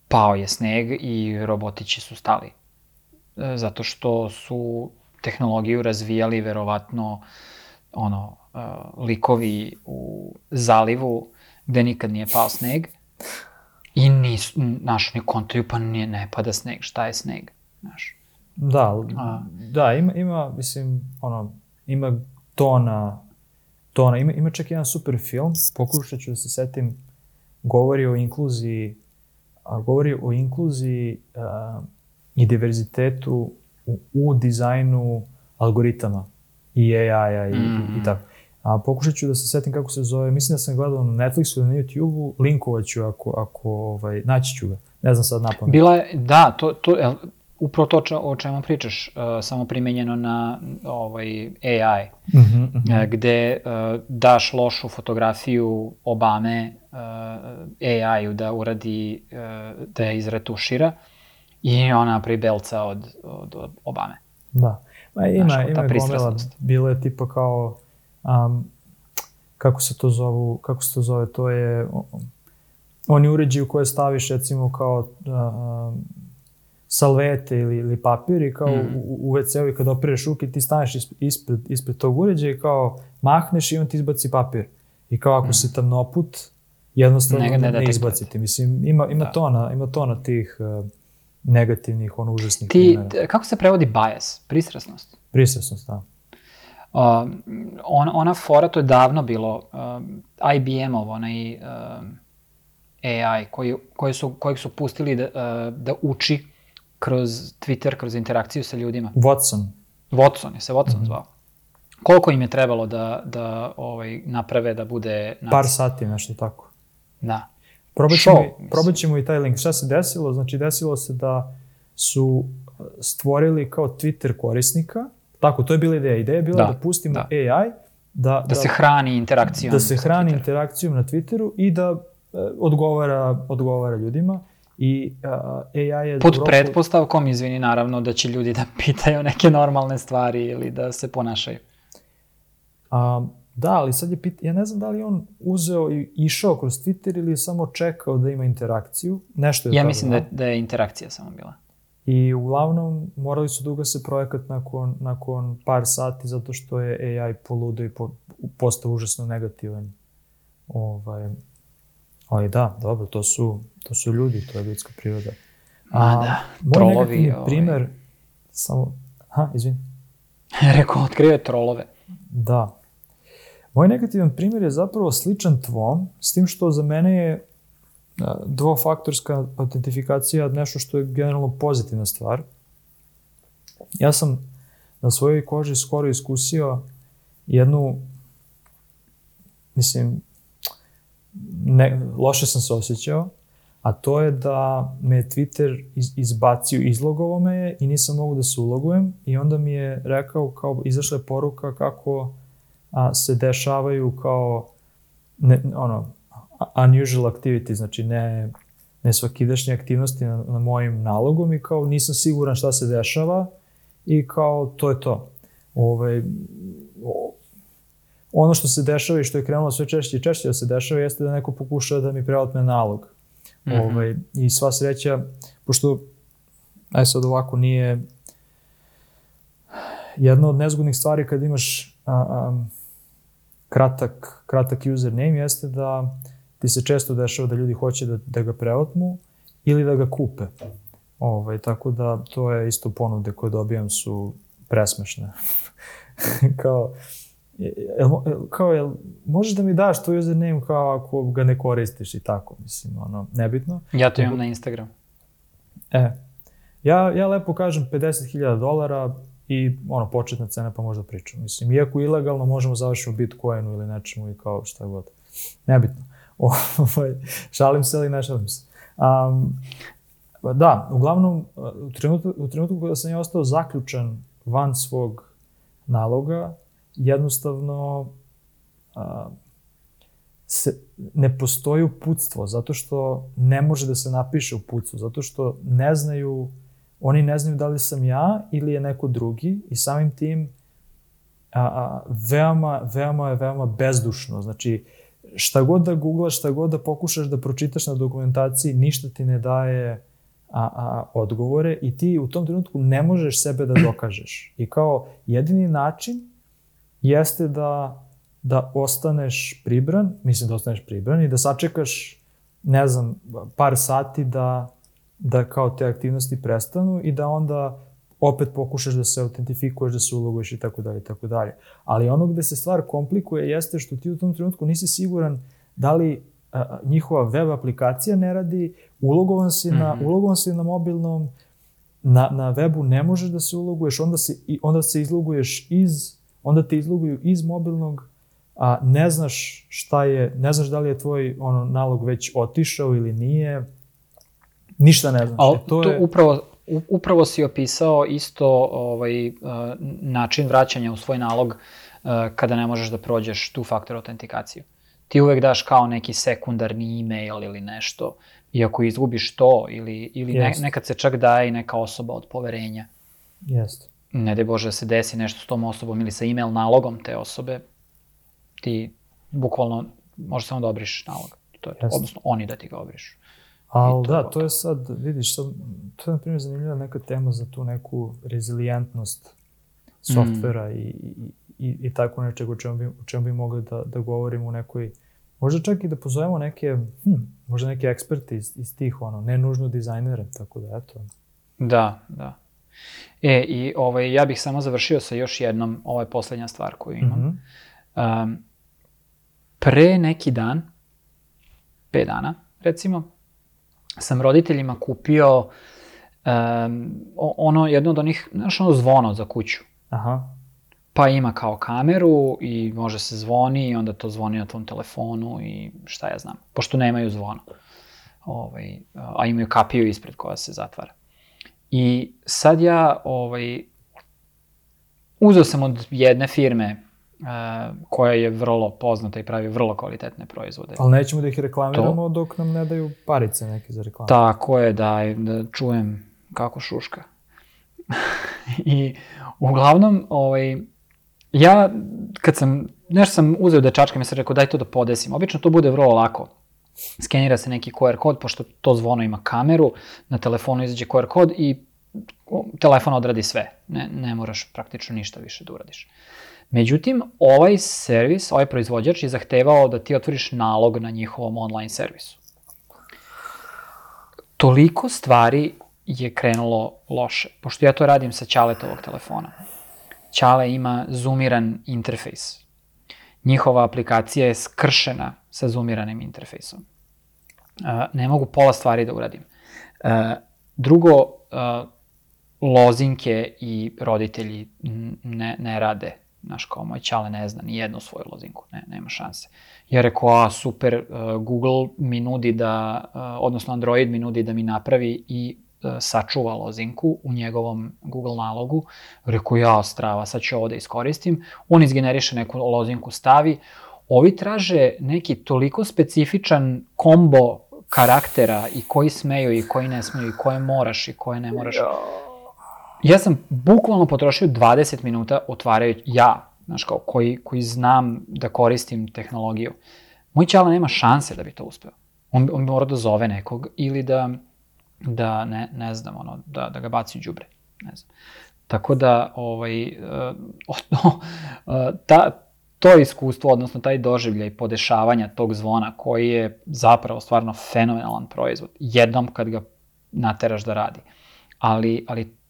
pao je sneg i robotići su stali. E, zato što su tehnologiju razvijali verovatno ono, a, likovi u zalivu gde nikad nije pao sneg i nisu, naš, ni kontaju, pa nije, ne pada sneg, šta je sneg, znaš. Da, A. da, ima, ima, mislim, ono, ima tona, tona, ima, ima čak jedan super film, pokušat ću da se setim, govori o inkluziji, a, govori o inkluziji a, i diverzitetu u, u dizajnu algoritama i AI-a i, mm. i, i tako. A pokušat ću da se setim kako se zove, mislim da sam gledao na Netflixu ili na YouTube-u, linkovat ću ako, ako ovaj, naći ću ga. Ne znam sad napamet. Bila je, da, to, to, jel, upravo to če- o čemu pričaš, uh, samo primenjeno na ovaj, AI. Mm -hmm, mm e, gde uh, daš lošu fotografiju Obame uh, AI-u da uradi, uh, da je izretušira i ona napravi belca od, od, od Obame. Da. Ma ima, Znaš, ima gomila, bilo je tipa kao, um, kako se to zovu, kako se to zove, to je, oni uređaji u koje staviš recimo kao um, salvete ili, ili papir i kao Mm. u, u WC-u i kad opereš ruke ti staneš ispred, ispred, ispred tog uređaja i kao mahneš i on ti izbaci papir. I kao ako si tamnoput, jednostavno Ne ne, ne izbaciti. Mislim, ima, ima, Da. tona, ima tona tih uh, negativnih, ono, užasnih Ti, primjera. kako se prevodi bias? Pristrasnost? Prisesnost, da. Uh, on, ona fora, to je davno bilo, um, IBM-ov, onaj um, AI, koji, koji su, kojeg su pustili da, uh, da uči kroz Twitter, kroz interakciju sa ljudima. Watson. Watson, je se Watson Mhm. zvao. Koliko im je trebalo da, da ovaj, naprave da bude... nac- Par sati, nešto tako. Da. Probat Show, ćemo, mislim. probat ćemo i taj link. Šta se desilo? Znači, desilo se da su uh, stvorili kao Twitter korisnika. Tako, to je bila ideja. Ideja je bila Da, da, pustimo da. AI, da, Da se hrani interakcijom. da se hrani Twitterom. interakcijom na Twitteru i da e, odgovara, odgovara ljudima. I a, AI je... Pod pretpostavkom, izvini, naravno, da će ljudi da [LAUGHS] pitaju neke normalne stvari ili da se ponašaju. A, da, ali sad je pit... Ja ne znam da li on uzeo i išao kroz Twitter ili je samo čekao da ima interakciju. Nešto je Ja mislim da da je interakcija samo bila. I uglavnom morali su da ugase projekat nakon, nakon par sati zato što je AI poludo i po, postao užasno negativan. Ovaj, ali da, dobro, to su, to su ljudi, to je ljudska priroda. Ma da, moj trolovi, negativni ovaj. primer, samo, ha, izvini. [LAUGHS] Rekao, otkrio je trolove. Da. Moj negativan primjer je zapravo sličan tvom, s tim što za mene je a, dvofaktorska autentifikacija nešto što je generalno pozitivna stvar. Ja sam na svojoj koži skoro iskusio jednu, mislim, ne, loše sam se osjećao, a to je da me je Twitter iz, izbacio, izlogovao me je i nisam mogu da se ulogujem i onda mi je rekao, kao izašla je poruka kako a, se dešavaju kao ne, ono, unusual activity, znači ne, ne svakidašnje aktivnosti na, na mojim nalogom i kao nisam siguran šta se dešava i kao to je to. Ove, o, ono što se dešava i što je krenulo sve češće i češće da se dešava jeste da neko pokušava da mi preotme nalog. Mm. -hmm. ovaj, I sva sreća, pošto, aj sad ovako, nije jedna od nezgodnih stvari kad imaš a, a, kratak, kratak username jeste da ti se često dešava da ljudi hoće da, da ga preotmu ili da ga kupe. Ovaj, tako da to je isto ponude koje dobijam su presmešne. [LAUGHS] kao, jel, kao, jel, možeš da mi daš tvoj username kao ako ga ne koristiš i tako, mislim, ono, nebitno. Ja to imam na Instagram. E, ja, ja lepo kažem 50.000 dolara i ono, početna cena pa možda pričam. Mislim, iako ilegalno možemo završiti u Bitcoinu ili nečemu i kao šta god. Nebitno. Ovaj, šalim se ali ne šalim se. Um, da, uglavnom, u trenutku, u trenutku kada sam ja ostao zaključan van svog naloga, jednostavno a, se, ne postoji uputstvo, zato što ne može da se napiše uputstvo, zato što ne znaju, oni ne znaju da li sam ja ili je neko drugi i samim tim a, a, veoma, veoma je veoma bezdušno. Znači, šta god da googlaš, šta god da pokušaš da pročitaš na dokumentaciji, ništa ti ne daje a, a, odgovore i ti u tom trenutku ne možeš sebe da dokažeš. I kao jedini način jeste da da ostaneš pribran, mislim da ostaneš pribran i da sačekaš, ne znam, par sati da, da kao te aktivnosti prestanu i da onda opet pokušaš da se autentifikuješ, da se uloguješ i tako dalje i tako dalje. Ali ono gde se stvar komplikuje jeste što ti u tom trenutku nisi siguran da li a, njihova web aplikacija ne radi, ulogovan si, mm -hmm. na, ulogovan si na mobilnom, na, na webu ne možeš da se uloguješ, onda se, onda se izloguješ iz, onda te izloguju iz mobilnog, a ne znaš šta je, ne znaš da li je tvoj ono, nalog već otišao ili nije, ništa ne znaš. Ali E, to, to je... upravo, upravo si opisao isto ovaj, uh, način vraćanja u svoj nalog uh, kada ne možeš da prođeš tu faktor autentikaciju. Ti uvek daš kao neki sekundarni e-mail ili nešto, i ako izgubiš to, ili, ili ne, nekad se čak daje i neka osoba od poverenja. Jeste. Ne daj Bože da se desi nešto s tom osobom ili sa e-mail nalogom te osobe, ti bukvalno možeš samo da obriš nalog. To je, Jeste. odnosno oni da ti ga obrišu. Ali da, to je sad, vidiš, sad, to je na primjer zanimljiva neka tema za tu neku rezilijentnost softvera mm. i, i, i, i tako nečeg o čemu bi, o čemu bi mogli da, da govorimo u nekoj, možda čak i da pozovemo neke, hm, možda neke eksperte iz, iz tih, ono, ne nužno dizajnere, tako da eto. Da, da. E, i ovaj, ja bih samo završio sa još jednom, ovo je poslednja stvar koju imam. Mm -hmm. um, pre neki dan, 5 dana, recimo, sam roditeljima kupio um, ono, jedno od onih, znaš ono zvono za kuću. Aha. Pa ima kao kameru i može se zvoni i onda to zvoni na tvom telefonu i šta ja znam. Pošto nemaju zvono. Ovaj, a imaju kapiju ispred koja se zatvara. I sad ja ovaj, uzeo sam od jedne firme koja je vrlo poznata i pravi vrlo kvalitetne proizvode. Ali nećemo da ih reklamiramo to... dok nam ne daju parice neke za reklamu. Tako je, da, da čujem kako šuška. [LAUGHS] I uglavnom, ovaj, ja kad sam, nešto sam uzeo da čačkam i sam rekao daj to da podesim. Obično to bude vrlo lako. Skenira se neki QR kod, pošto to zvono ima kameru, na telefonu izađe QR kod i telefon odradi sve. Ne, ne moraš praktično ništa više da uradiš. Međutim, ovaj servis, ovaj proizvođač je zahtevao da ti otvoriš nalog na njihovom online servisu. Toliko stvari je krenulo loše, pošto ja to radim sa Ćaletovog telefona. Ćale ima zoomiran interfejs. Njihova aplikacija je skršena sa zoomiranim interfejsom. ne mogu pola stvari da uradim. drugo, lozinke i roditelji ne, ne rade. Znaš, kao moj čale ne zna ni jednu svoju lozinku, ne, nema šanse. Ja rekao, a super, uh, Google mi nudi da, uh, odnosno Android mi nudi da mi napravi i uh, sačuva lozinku u njegovom Google nalogu. Rekao, ja, strava, sad ću ovo da iskoristim. On izgeneriše neku lozinku, stavi. Ovi traže neki toliko specifičan kombo karaktera i koji smeju i koji ne smeju i koje moraš i koje ne moraš. Ja sam bukvalno potrošio 20 minuta otvarajući, ja, znaš kao, koji, koji znam da koristim tehnologiju. Moj čala nema šanse da bi to uspeo. On, on mora da zove nekog ili da, da ne, ne znam, ono, da, da ga baci u džubre. Ne znam. Tako da, ovaj, [LAUGHS] uh, uh, ta, to iskustvo, odnosno taj doživljaj podešavanja tog zvona koji je zapravo stvarno fenomenalan proizvod, jednom kad ga nateraš da radi. Ali, ali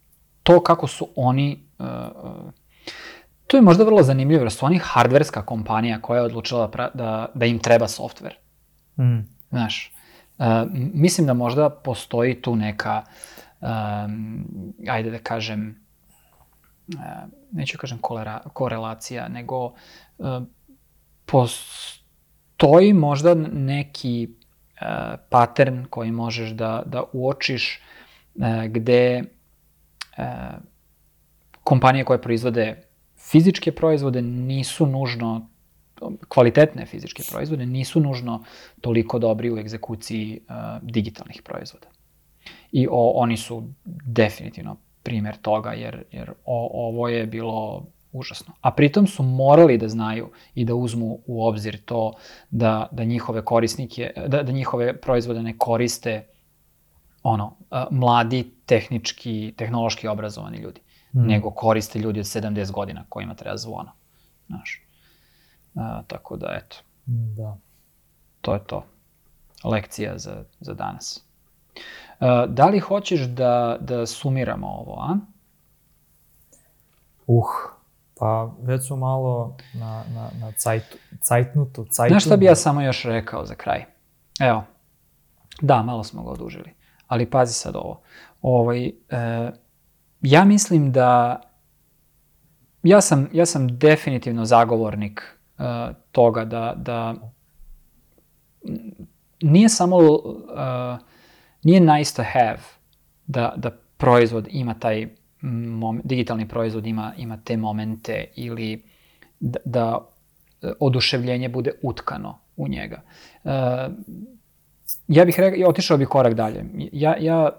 to kako su oni, uh, uh, to je možda vrlo zanimljivo, jer su oni hardverska kompanija koja je odlučila da, da, da im treba softver. Mm. Znaš, uh, mislim da možda postoji tu neka, um, ajde da kažem, uh, neću kažem kolera, korelacija, nego uh, postoji možda neki uh, pattern koji možeš da, da uočiš uh, gde e, kompanije koje proizvode fizičke proizvode nisu nužno kvalitetne fizičke proizvode nisu nužno toliko dobri u egzekuciji uh, digitalnih proizvoda. I o, oni su definitivno primer toga, jer, jer o, ovo je bilo užasno. A pritom su morali da znaju i da uzmu u obzir to da, da njihove korisnike, da, da njihove proizvode ne koriste ono, mladi, tehnički, tehnološki obrazovani ljudi, mm. nego koriste ljudi od 70 godina kojima treba zvono. Znaš. A, tako da, eto. Da. To je to. Lekcija za, za danas. A, da li hoćeš da, da sumiramo ovo, a? Uh, pa već su malo na, na, na cajtu, cajtnutu, cajtnutu. Znaš šta bi ja samo još rekao za kraj? Evo, da, malo smo ga odužili. Ali pazi sad ovo. Ovaj, e, ja mislim da ja sam, ja sam definitivno zagovornik e, toga da, da nije samo uh, nije nice to have da, da proizvod ima taj moment, digitalni proizvod ima, ima te momente ili da, da oduševljenje bude utkano u njega. Uh, ja bih rekao, otišao bih korak dalje. Ja, ja,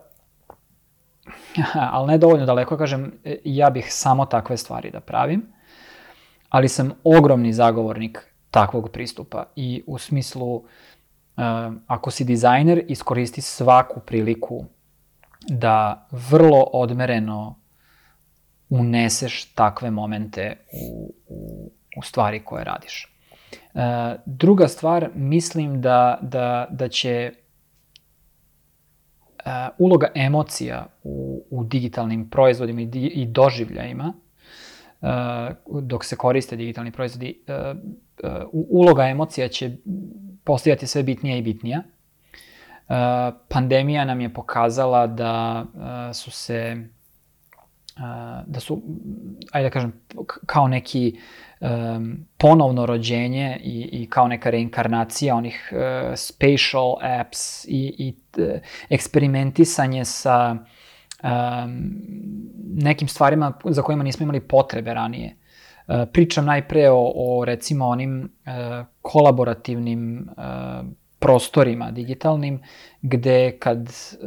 [LAUGHS] ali ne dovoljno daleko, kažem, ja bih samo takve stvari da pravim, ali sam ogromni zagovornik takvog pristupa i u smislu, uh, ako si dizajner, iskoristi svaku priliku da vrlo odmereno uneseš takve momente u, u, u stvari koje radiš. Druga stvar, mislim da, da, da će uh, uloga emocija u, u digitalnim proizvodima i, di, i doživljajima, uh, dok se koriste digitalni proizvodi, uh, uh, uloga emocija će postojati sve bitnija i bitnija. Uh, pandemija nam je pokazala da uh, su se da su, ajde da kažem, kao neki um, ponovno rođenje i, i kao neka reinkarnacija onih uh, spatial apps i, i uh, eksperimentisanje sa um, nekim stvarima za kojima nismo imali potrebe ranije. Uh, pričam najpre o, o recimo onim uh, kolaborativnim uh, prostorima digitalnim, gde kad, e,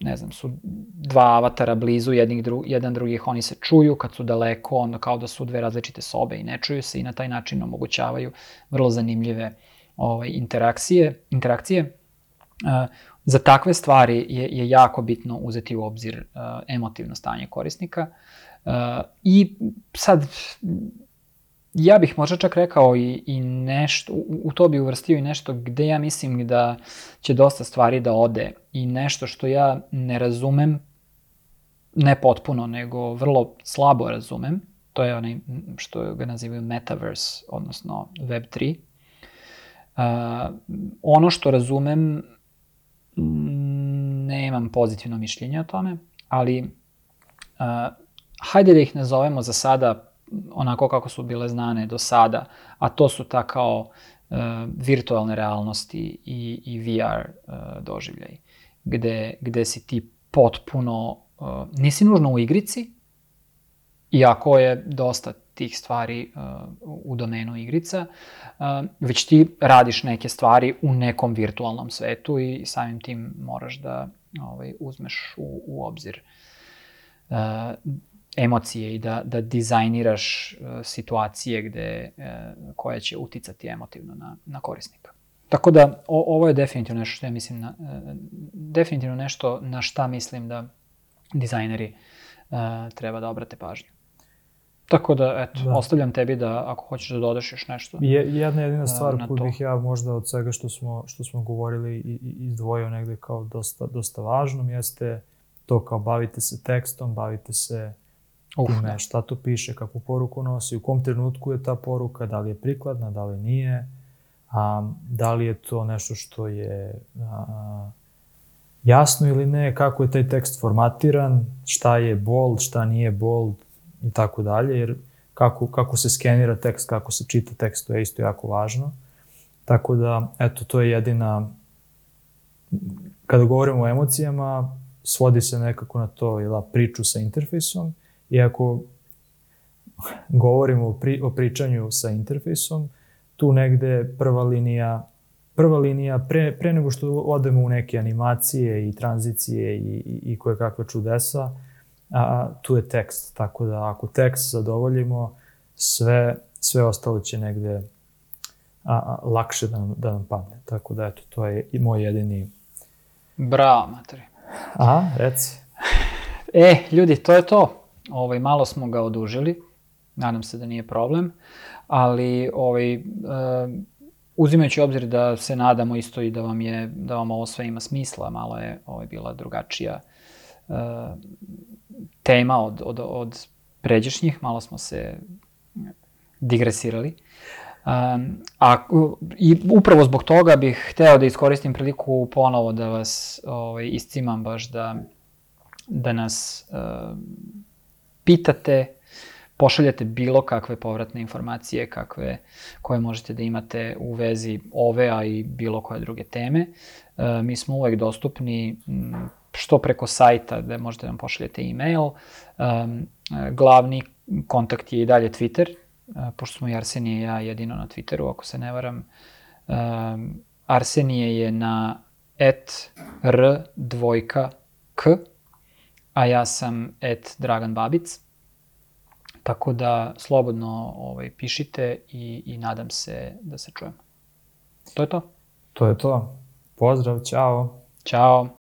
ne znam, su dva avatara blizu jednih dru, jedan drugih, oni se čuju, kad su daleko, onda kao da su dve različite sobe i ne čuju se i na taj način omogućavaju vrlo zanimljive ovaj, interakcije. interakcije. E, za takve stvari je, je jako bitno uzeti u obzir uh, emotivno stanje korisnika. I sad, ja bih možda čak rekao i, i nešto, u, u to bi uvrstio i nešto gde ja mislim da će dosta stvari da ode i nešto što ja ne razumem, ne potpuno, nego vrlo slabo razumem, to je onaj što ga nazivaju metaverse, odnosno Web3. Uh, ono što razumem, nemam pozitivno mišljenje o tome, ali uh, hajde da ih nazovemo za sada onako kako su bile znane do sada, a to su ta kao uh, virtualne realnosti i, i VR uh, e, doživljaj, gde, gde si ti potpuno, uh, nisi nužno u igrici, iako je dosta tih stvari uh, u domenu igrica, uh, već ti radiš neke stvari u nekom virtualnom svetu i samim tim moraš da ovaj, uzmeš u, u obzir. Uh, emocije i da, da dizajniraš uh, situacije gde, uh, koje će uticati emotivno na, na korisnika. Tako da o, ovo je definitivno nešto što ja mislim na, uh, definitivno nešto na šta mislim da dizajneri uh, treba da obrate pažnju. Tako da, eto, da. ostavljam tebi da ako hoćeš da dodaš još nešto. Je, jedna jedina stvar uh, koju bih ja možda od svega što smo, što smo govorili i, i izdvojio negde kao dosta, dosta važnom jeste to kao bavite se tekstom, bavite se Uf, da. šta tu piše, kakvu poruku nosi, u kom trenutku je ta poruka, da li je prikladna, da li nije, a, da li je to nešto što je a, jasno ili ne, kako je taj tekst formatiran, šta je bold, šta nije bold i tako dalje, jer kako, kako se skenira tekst, kako se čita tekst, to je isto jako važno. Tako da, eto, to je jedina, kada govorimo o emocijama, svodi se nekako na to, jela, priču sa interfejsom, I ako govorimo o, pri, o pričanju sa interfejsom, tu negde prva linija prva linija, pre, pre nego što odemo u neke animacije i tranzicije i, i, i koje kakve čudesa, a, tu je tekst. Tako da ako tekst zadovoljimo, sve, sve ostalo će negde a, a, lakše da nam, da nam padne. Tako da, eto, to je i moj jedini... Bravo, materi. Aha, reci. [LAUGHS] E, ljudi, to je to. Ovaj, malo smo ga odužili, nadam se da nije problem, ali ovaj, uh, uzimajući obzir da se nadamo isto i da vam je da vam ovo sve ima smisla, malo je ovaj bila drugačija uh, tema od, od, od pređešnjih, malo smo se digresirali. Um, a i upravo zbog toga bih hteo da iskoristim priliku ponovo da vas ovaj, iscimam baš da, da nas uh, pitate, pošaljate bilo kakve povratne informacije kakve, koje možete da imate u vezi ove, a i bilo koje druge teme. E, mi smo uvek dostupni što preko sajta gde možete da nam pošaljete e-mail. E, glavni kontakt je i dalje Twitter, e, pošto smo i Arsenije i ja jedino na Twitteru, ako se ne varam. E, Arsenije je na et r dvojka k, a ja sam et Dragan Babic. Tako da slobodno ovaj, pišite i, i nadam se da se čujemo. To je to. To je to. Pozdrav, čao. Ćao.